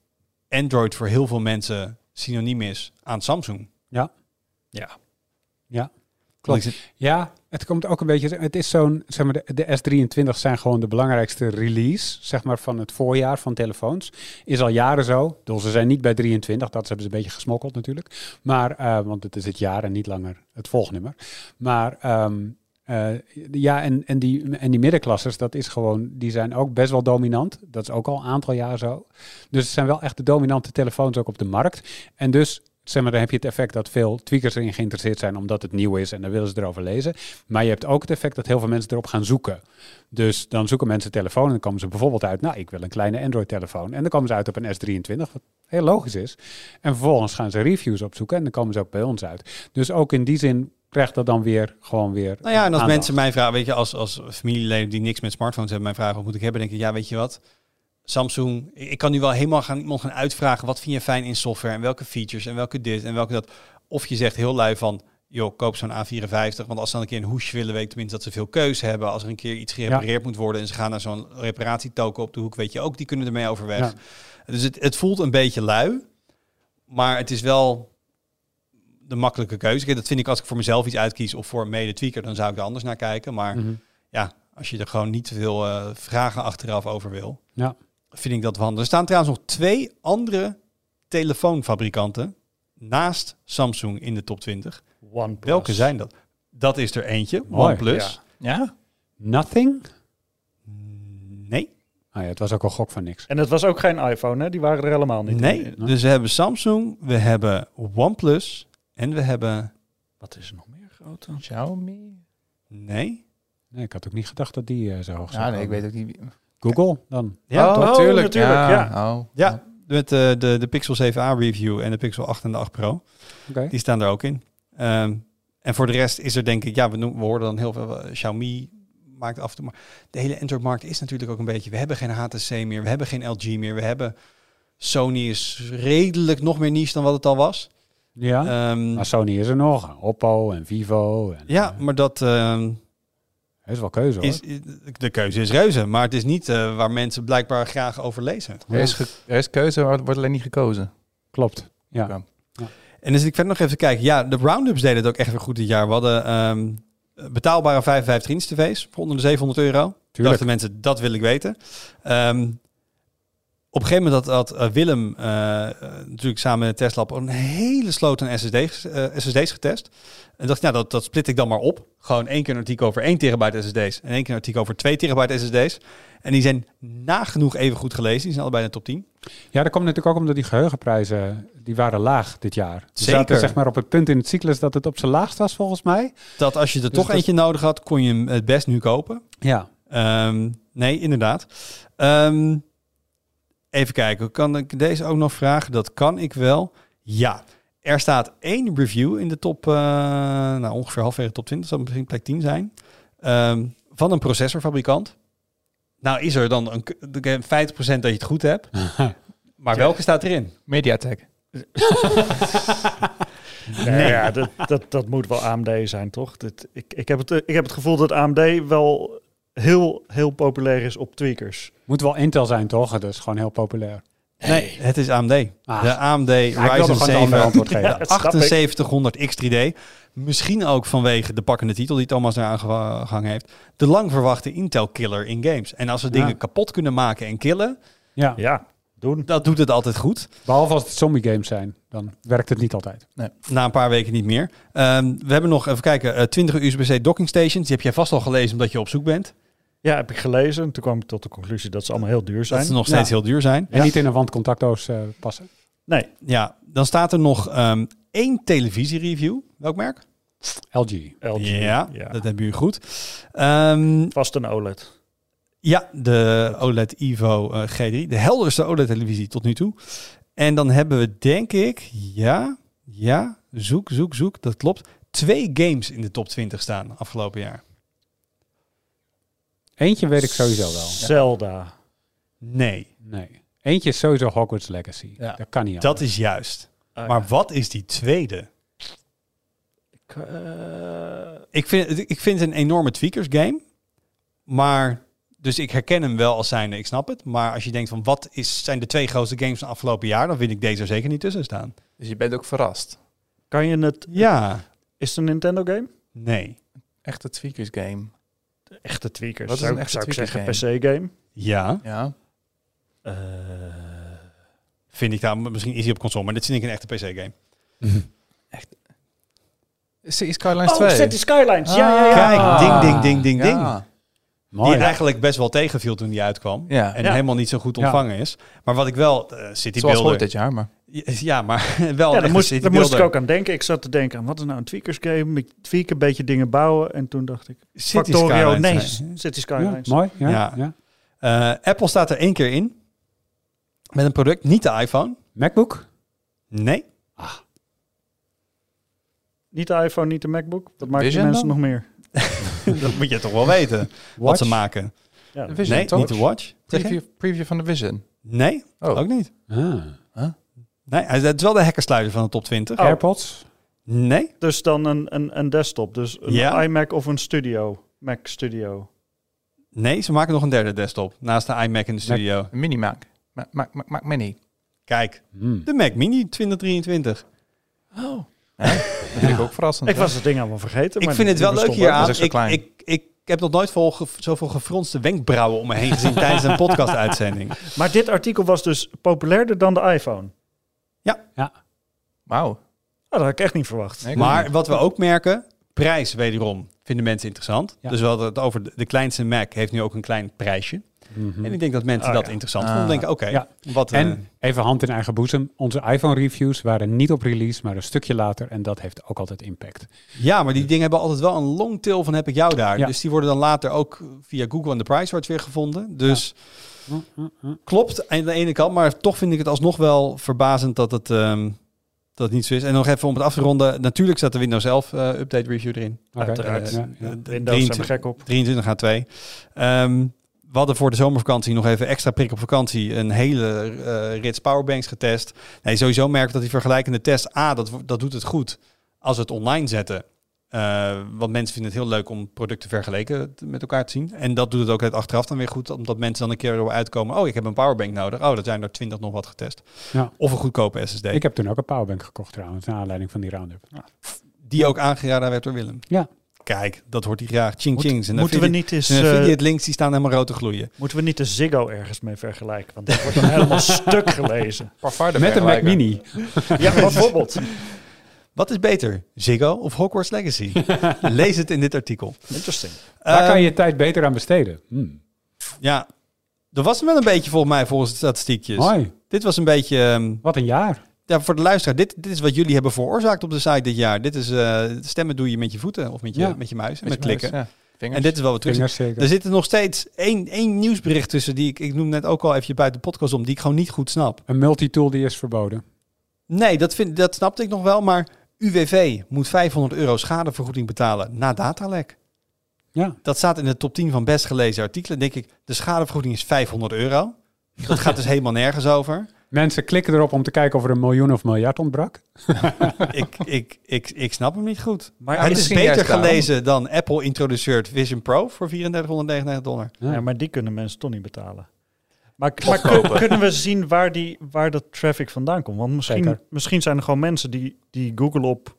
Android voor heel veel mensen synoniem is aan Samsung. Ja. Ja. Ja. Klopt. Ja, het komt ook een beetje. Het is zo'n, zeg maar, de, de S23 zijn gewoon de belangrijkste release, zeg maar, van het voorjaar van telefoons. Is al jaren zo. Dus ze zijn niet bij 23, dat hebben ze een beetje gesmokkeld natuurlijk. Maar, eh, want het is het jaar en niet langer het volgnummer. Maar ehm, eh, ja, en, en, die, en die middenklassers, dat is gewoon, die zijn ook best wel dominant. Dat is ook al een aantal jaar zo. Dus het zijn wel echt de dominante telefoons ook op de markt. En dus zeg maar, dan heb je het effect dat veel tweakers erin geïnteresseerd zijn omdat het nieuw is en dan willen ze erover lezen. Maar je hebt ook het effect dat heel veel mensen erop gaan zoeken. Dus dan zoeken mensen telefoon en dan komen ze bijvoorbeeld uit, nou, ik wil een kleine Android-telefoon. En dan komen ze uit op een S23, wat heel logisch is. En vervolgens gaan ze reviews opzoeken en dan komen ze ook bij ons uit. Dus ook in die zin krijgt dat dan weer gewoon weer. Nou ja, en als aandacht. mensen mij vragen, weet je, als, als familieleden die niks met smartphones hebben, mij vragen wat moet ik hebben, denk ik, ja, weet je wat? Samsung, ik kan nu wel helemaal gaan, iemand gaan uitvragen, wat vind je fijn in software en welke features en welke dit en welke dat. Of je zegt heel lui van, joh, koop zo'n A54. Want als ze dan een keer een hoesje willen, weet ik tenminste dat ze veel keuze hebben. Als er een keer iets gerepareerd moet worden en ze gaan naar zo'n reparatietoken op de hoek, weet je ook, die kunnen ermee overweg. Ja. Dus het, het voelt een beetje lui, maar het is wel de makkelijke keuze. Kijk, Dat vind ik als ik voor mezelf iets uitkies of voor een mede-tweaker, dan zou ik er anders naar kijken. Maar Mhm. ja, als je er gewoon niet te veel eh, vragen achteraf over wil, Ja. vind ik dat wel handig. Er staan trouwens nog twee andere telefoonfabrikanten naast Samsung in de top 20. OnePlus. Welke zijn dat? Dat is er eentje, Mooi. OnePlus. Ja? Nothing? Nee, Ah ja, het was ook al gok van niks. En het was ook geen iPhone, hè? Die waren er helemaal niet. nee. in. Dus we hebben Samsung, we hebben OnePlus en we hebben... Wat is er nog meer groot dan? Xiaomi? Nee? Nee, ik had ook niet gedacht dat die eh, zo hoog zou Ja, nee, ik weet ook niet. Google dan. Ja, oh, toch? natuurlijk. natuurlijk, ja. Oh, Ja, met eh, de, de Pixel 7a review en de Pixel 8 en de 8 Pro. Oké. Die staan er ook in. Ehm, en voor de rest is er denk ik, ja, we, noemen, we horen dan heel veel. eh, Xiaomi maakt af en toe. Maar de hele Android-markt is natuurlijk ook een beetje. We hebben geen HTC meer, we hebben geen LG meer, we hebben. Sony is redelijk nog meer niche dan wat het al was. Ja, Ehm, maar Sony is er nog. Oppo en Vivo. En, ja, eh, maar dat ehm, is wel keuze hoor. is, de keuze is reuze. Maar het is niet eh, waar mensen blijkbaar graag over lezen. Er, is er is keuze, maar wordt alleen niet gekozen. Klopt. Ja. Ja. En dus ik verder nog even kijken. Ja, de roundups deden het ook echt weer goed dit jaar. We hadden ehm, betaalbare 55 inch tv's voor onder de 700 euro. Tuurlijk. Dachten mensen, dat wil ik weten. Ehm, op een gegeven moment had, had eh, Willem eh, natuurlijk samen met Tesla een hele sloot aan SSD's, SSD's getest. En dacht, nou, dat, dat split ik dan maar op. Gewoon één keer een artikel over 1 terabyte SSD's en één keer een artikel over 2 terabyte SSD's. En die zijn nagenoeg even goed gelezen. Die zijn allebei in de top 10. Ja, dat komt natuurlijk ook omdat die geheugenprijzen, die waren laag dit jaar. Zeker. zaten zeg maar op het punt in het cyclus dat het op zijn laagst was volgens mij. Dat als je er Dus toch dat- eentje nodig had, kon je hem het best nu kopen. Ja. Ehm, nee, inderdaad. Ehm, even kijken, kan ik deze ook nog vragen? Dat kan ik wel. Ja, er staat één review in de top, eh, nou ongeveer halfwege top 20, zal misschien plek 10 zijn, ehm, van een processorfabrikant. Nou is er dan een, k- de- 50% dat je het goed hebt, maar welke staat erin? Mediatek. Nee, ja, dat, dat, dat moet wel AMD zijn, toch? Dat, ik, ik, heb het, ik heb het gevoel dat AMD wel heel, heel populair is op tweakers. Moet wel Intel zijn toch? Dat is gewoon heel populair. Nee, het is AMD. Ah. De AMD Ja, Ryzen gewoon een 7 ander antwoord geven. Ja, dat snap ik. 7800 X3D. Misschien ook vanwege de pakkende titel die Thomas eraan ge- gehangen heeft. De lang verwachte Intel killer in games. En als we Ja. dingen kapot kunnen maken en killen, Ja, Ja, doen. dat doet het altijd goed. behalve als het zombie games zijn. Dan werkt het niet altijd. Na een paar weken niet meer. Ehm, we hebben nog, even kijken, eh, 20 USB-C docking stations. Die heb jij vast al gelezen omdat je op zoek bent. Ja, heb ik gelezen. En toen kwam ik tot de conclusie dat ze allemaal heel duur Dat zijn. ze nog steeds Ja. heel duur zijn. En niet in een wandcontactdoos eh, passen. Nee, Ja, dan staat er nog ehm, één televisiereview. Welk merk? LG. LG. Ja, ja. dat hebben jullie goed. Ehm, Vast een OLED. Ja, de OLED Evo eh, G3. De helderste OLED-televisie tot nu toe. En dan hebben we, denk ik, ja, ja, zoek, zoek, zoek, dat klopt. Twee games in de top 20 staan afgelopen jaar. Eentje weet ik sowieso wel. Zelda. Nee, Nee. Eentje is sowieso Hogwarts Legacy. Ja. Dat kan niet dat anders. is juist. Ah, Maar ja. wat is die tweede? Ik, eh, Ik vind, het- ik vind het een enorme tweakers game. Maar, dus ik herken hem wel als zijnde, ik snap het. Maar als je denkt van, wat is, zijn de twee grootste games van afgelopen jaar? Dan vind ik deze er zeker niet tussen staan. Dus je bent ook verrast. kan je het... Ja, Is het een Nintendo game? nee. Echte tweakers game. De echte tweakers. Wat is zou, een echte zou ik zeggen PC-game? Ja. Ja. Eh, Vind ik daar misschien is hij op console, maar dit vind ik een echte PC-game. City Skylines oh, 2. City Skylines. Ja, ja, ja. Kijk, Ah. ding, ding, ding, ding, ding. Ja. Mooi. Die eigenlijk best wel tegenviel toen die uitkwam. Ja. En Ja. helemaal niet zo goed Ja. ontvangen is. Maar wat ik wel, eh City Zoals Builder... ooit dit jaar, maar... Ja, maar wel Ja, een daar moest, daar moest ik ook aan denken. Ik zat te denken, aan wat is nou een tweakers game? Ik tweak een beetje dingen bouwen. En toen dacht ik, City Factorio, Skylines, nee. City Ja, mooi. Ja, Ja. ja. Eh, Apple staat er één keer in. Met een product, niet de iPhone. MacBook? Nee. Niet de iPhone, niet de MacBook. Wat maken die Vision mensen dan? nog meer? dat moet je toch wel weten. Wat ze maken. Ja, De Vision, nee, toch? niet de Watch. Preview, preview van de Vision. Nee, Oh. ook niet. Ah. Nee, het is wel de hackersluiter van de top 20. Oh. AirPods? Nee? Dus dan een, een, een desktop. Dus een Ja. iMac of een Studio. Mac Studio. Nee, ze maken nog een derde desktop. Naast de iMac in de studio. Een mini Mac. Mac, Mac, Mac, Mac Mini. Kijk, Hmm. de Mac Mini 2023. Oh. dat vind ik ook verrassend. Ik was het ding allemaal vergeten. Ik maar vind het wel leuk hier aan. Ik, ik, ik, heb nog nooit vol, ge- zoveel gefronste wenkbrauwen om me heen gezien tijdens een podcast-uitzending. Maar dit artikel was dus populairder dan de iPhone. Wauw. Oh, dat had ik echt niet verwacht. Nee, Maar niet. wat we ook merken, prijs wederom vinden mensen interessant. Ja. Dus we hadden het over de, de kleinste Mac heeft nu ook een klein prijsje. Mhm. En ik denk dat mensen Oh, dat ja. interessant Ah. vonden. Denken, oké, Ja. wat... eh, En even hand in eigen boezem. Onze iPhone-reviews waren niet op release, maar een stukje later. En dat heeft ook altijd impact. ja, maar die dingen hebben altijd wel een long tail van heb ik jou daar. Ja. Dus die worden dan later ook via Google en de PriceWatch weer gevonden. Dus klopt aan de ene kant, maar toch vind ik het alsnog wel verbazend dat het, ehm, dat het niet zo is. En nog even om het af te ronden. Natuurlijk staat de Windows 11 eh, update review erin. Oké. Uiteraard. Ja, ja. Windows 23 zijn we gek op. 23 H2. Ehm, we hadden voor de zomervakantie nog even extra prik op vakantie een hele eh, rits powerbanks getest. Nee, sowieso merk dat die vergelijkende test, A, dat, dat doet het goed als we het online zetten. Eh, want mensen vinden het heel leuk om producten vergeleken met elkaar te zien. En dat doet het ook het achteraf dan weer goed, omdat mensen dan een keer erop uitkomen. Oh, ik heb een powerbank nodig. Oh, dat zijn er 20 nog wat getest. Ja. Of een goedkope SSD. Ik heb toen ook een powerbank gekocht trouwens, naar aanleiding van die roundup. die ook aangeraden werd door Willem. Ja. Kijk, dat hoort hij graag. Ching Moet- ching. Zijn moeten we niet eens... zijn eh, affiliate links die staan helemaal rood te gloeien. moeten we niet de Ziggo ergens mee vergelijken? Want dat wordt dan helemaal stuk gelezen. Met een Mac. Mini. Ja, bijvoorbeeld. Wat is beter, Ziggo of Hogwarts Legacy? Lees het in dit artikel. Interesting. Daar kan Ehm, je je tijd beter aan besteden. Hmm. Ja, er was wel een beetje volgens mij volgens de statistiekjes. Hoi, Dit was een beetje... ehm, wat een jaar. ja, voor de luisteraar, dit, dit is wat jullie hebben veroorzaakt op de site dit jaar. Dit is eh, stemmen doe je met je voeten of met je, Ja. met je muis en Met met je muis, klikken. ja. Vingers. En dit is wel wat terug. Er zit er nog steeds één, één nieuwsbericht tussen die ik, ik noem net ook al even buiten de podcast om, die ik gewoon niet goed snap. Een multitool die is verboden. Nee, dat, vind, dat snapte ik nog wel, maar UWV moet 500 euro schadevergoeding betalen na datalek. Ja. Dat staat in de top 10 van best gelezen artikelen. denk ik, de schadevergoeding is 500 euro. Dat gaat dus helemaal nergens over. Mensen klikken erop om te kijken of er een miljoen of miljard ontbrak. Ik, ik, ik, ik snap hem niet goed. Maar, Ja, het is beter gelezen dan Apple introduceert Vision Pro voor 3499 dollar. Ja. ja, maar die kunnen mensen toch niet betalen. Maar, maar kun- kunnen we zien waar, die, waar dat traffic vandaan komt? Want misschien, Zeker. misschien zijn er gewoon mensen die, die Google op...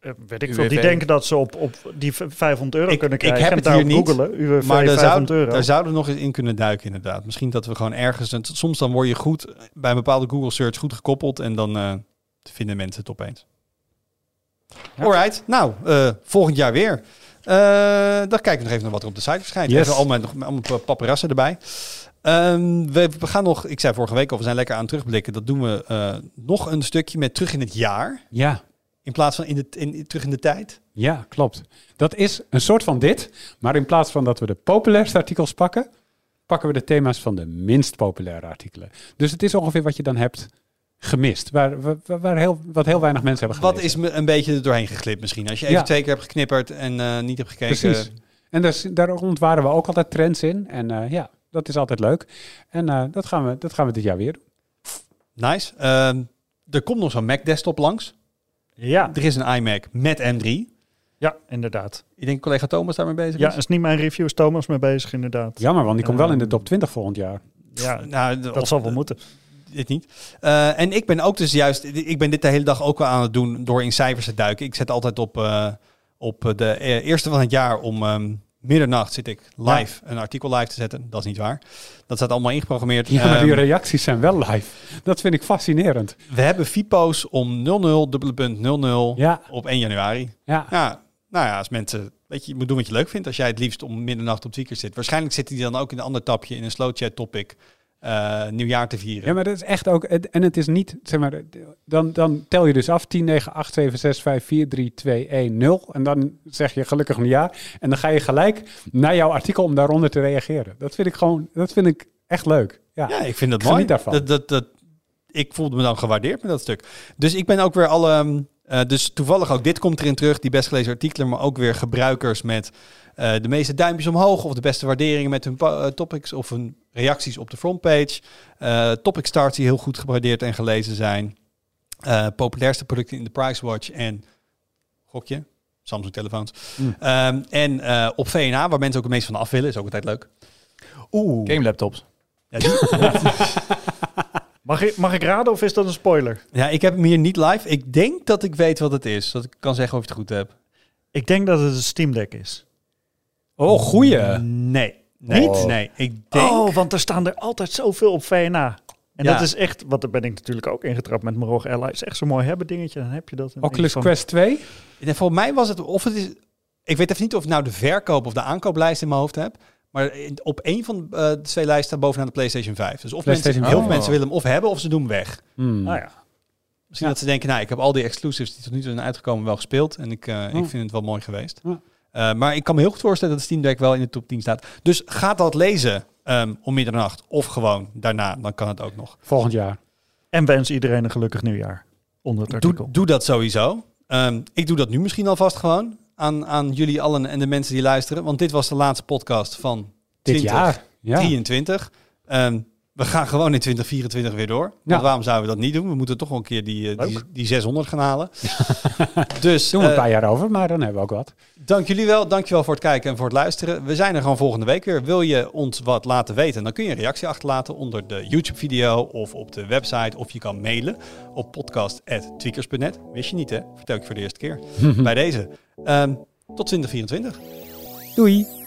eh, weet ik veel, die denken dat ze op, op die v- 500 euro Ik- kunnen ik heb krijgen. het en hier niet, googelen, UWV Maar daar, 500 zou, euro. daar zouden we nog eens in kunnen duiken inderdaad. Misschien dat we gewoon ergens... een- Soms dan word je goed bij een bepaalde Google search goed gekoppeld en dan eh, vinden mensen het opeens. Ja. Alright, nou, eh, volgend jaar weer. Eh, dan kijken we nog even naar wat er op de site verschijnt. Yes. Even allemaal, nog, allemaal paparazzen erbij. Ehm, we, we gaan nog, ik zei vorige week al, we zijn lekker aan het terugblikken. Dat doen we eh, nog een stukje met terug in het jaar. Ja, In plaats van in de, in, terug in de tijd. ja, klopt. Dat is een soort van dit, maar in plaats van dat we de populairste artikels pakken, pakken we de thema's van de minst populaire artikelen. Dus het is ongeveer wat je dan hebt gemist, waar, waar, waar heel, wat heel weinig mensen hebben Wat gelezen. is me een beetje er doorheen geglipt misschien. Als je even Ja. twee keer hebt geknipperd en eh, niet hebt gekeken. Precies. En dus, daar ontwaren we ook altijd trends in. En eh, ja, dat is altijd leuk. En eh, dat, gaan we, dat gaan we dit jaar weer doen. Nice. Ehm, er komt nog zo'n Mac desktop langs. Ja, Er is een iMac met M3. ja, inderdaad. Ik denk collega Thomas daarmee bezig Ja, is. is niet mijn review, is Thomas mee bezig inderdaad. Jammer, want die komt wel in de Ehm, top 20 volgend jaar. Ja, Nou, dat of- zal wel moeten. Dit niet. Eh, en ik ben ook dus juist, ik ben dit de hele dag ook wel aan het doen door in cijfers te duiken. Ik zet altijd op, eh, op de eh, eerste van het jaar om ehm, middernacht zit ik live een artikel live te zetten. Dat is niet waar. Dat staat allemaal ingeprogrammeerd. Ja, maar die Ehm, reacties zijn wel live. Dat vind ik fascinerend. we hebben FIPO's om 00, dubbele punt 00 Ja, op 1 januari. ja. Ja, nou ja, als mensen, weet je, je moet doen wat je leuk vindt. Als jij het liefst om middernacht op Tweakers zit. Waarschijnlijk zit hij dan ook in een ander tapje in een slow chat topic eh, nieuwjaar te vieren. Ja, maar dat is echt ook... En het is niet, zeg maar... Dan, dan tel je dus af 10, 9, 8, 7, 6, 5, 4, 3, 2, 1, 0. En dan zeg je gelukkig een jaar. En dan ga je gelijk naar jouw artikel om daaronder te reageren. Dat vind ik gewoon... Dat vind ik echt leuk. Ja, Ja, ik vind dat Ik mooi. geniet daarvan. Dat, dat, dat, ik voelde me dan gewaardeerd met dat stuk. Dus ik ben ook weer alle... eh, dus toevallig ook dit komt erin terug, die best gelezen artikelen, maar ook weer gebruikers met eh, de meeste duimpjes omhoog of de beste waarderingen met hun eh, topics of hun reacties op de frontpage. Eh topic starts die heel goed gewaardeerd en gelezen zijn. Eh, populairste producten in de Price Watch en Gokje. Samsung telefoons. Mm. Ehm, en eh, op VNA, waar mensen ook het meest van af willen, is ook altijd leuk. Oeh. Game laptops. Ja, die- Mag ik, mag ik raden of is dat een spoiler? ja, ik heb hem hier niet live. Ik denk dat ik weet wat het is. Dat ik kan zeggen of je het goed hebt. Ik denk dat het een Steam Deck is. Oh, goeie. Nee. Nee. Niet? Nee. Ik denk... Oh, want er staan er altijd zoveel op VNA. En Ja. dat is echt, wat daar ben ik natuurlijk ook ingetrapt met mijn ROG Ally. is echt zo'n mooi hebben dingetje. Dan heb je dat. Oculus Quest 2? En volgens mij was het, of het is, ik weet even niet of ik nou de verkoop of de aankooplijst in mijn hoofd heb. Maar op één van eh, de twee lijsten staat bovenaan de PlayStation 5. Dus of PlayStation mensen, heel veel mensen willen hem of hebben of ze doen hem weg. Hmm. Nou ja. Misschien dat ze denken, nou, ik heb al die exclusives die tot nu toe zijn uitgekomen wel gespeeld. En ik, eh, ik Oh. vind het wel mooi geweest. Ja. Eh, maar ik kan me heel goed voorstellen dat Steam Deck wel in de top 10 staat. Dus ga dat lezen ehm, om middernacht. Of gewoon daarna, dan kan het ook nog. Volgend jaar. En wens iedereen een gelukkig nieuwjaar. Onder het Doe, artikel. doe dat sowieso. Ehm, ik doe dat nu misschien alvast gewoon. Aan, aan jullie allen en de mensen die luisteren. Want dit was de laatste podcast van Dit 20. jaar. Ja. 23. Ehm, we gaan gewoon in 2024 weer door. Want Ja. waarom zouden we dat niet doen? We moeten toch wel een keer die, eh, die, die 600 gaan halen. dus Doen we een eh, paar jaar over, maar dan hebben we ook wat. dank jullie wel. Dankjewel voor het kijken en voor het luisteren. We zijn er gewoon volgende week weer. Wil je ons wat laten weten? Dan kun je een reactie achterlaten onder de YouTube-video of op de website. Of je kan mailen op podcast.tweakers.net. Wist je niet, hè? Vertel ik voor de eerste keer. Bij deze. Ehm, tot 2024. Doei.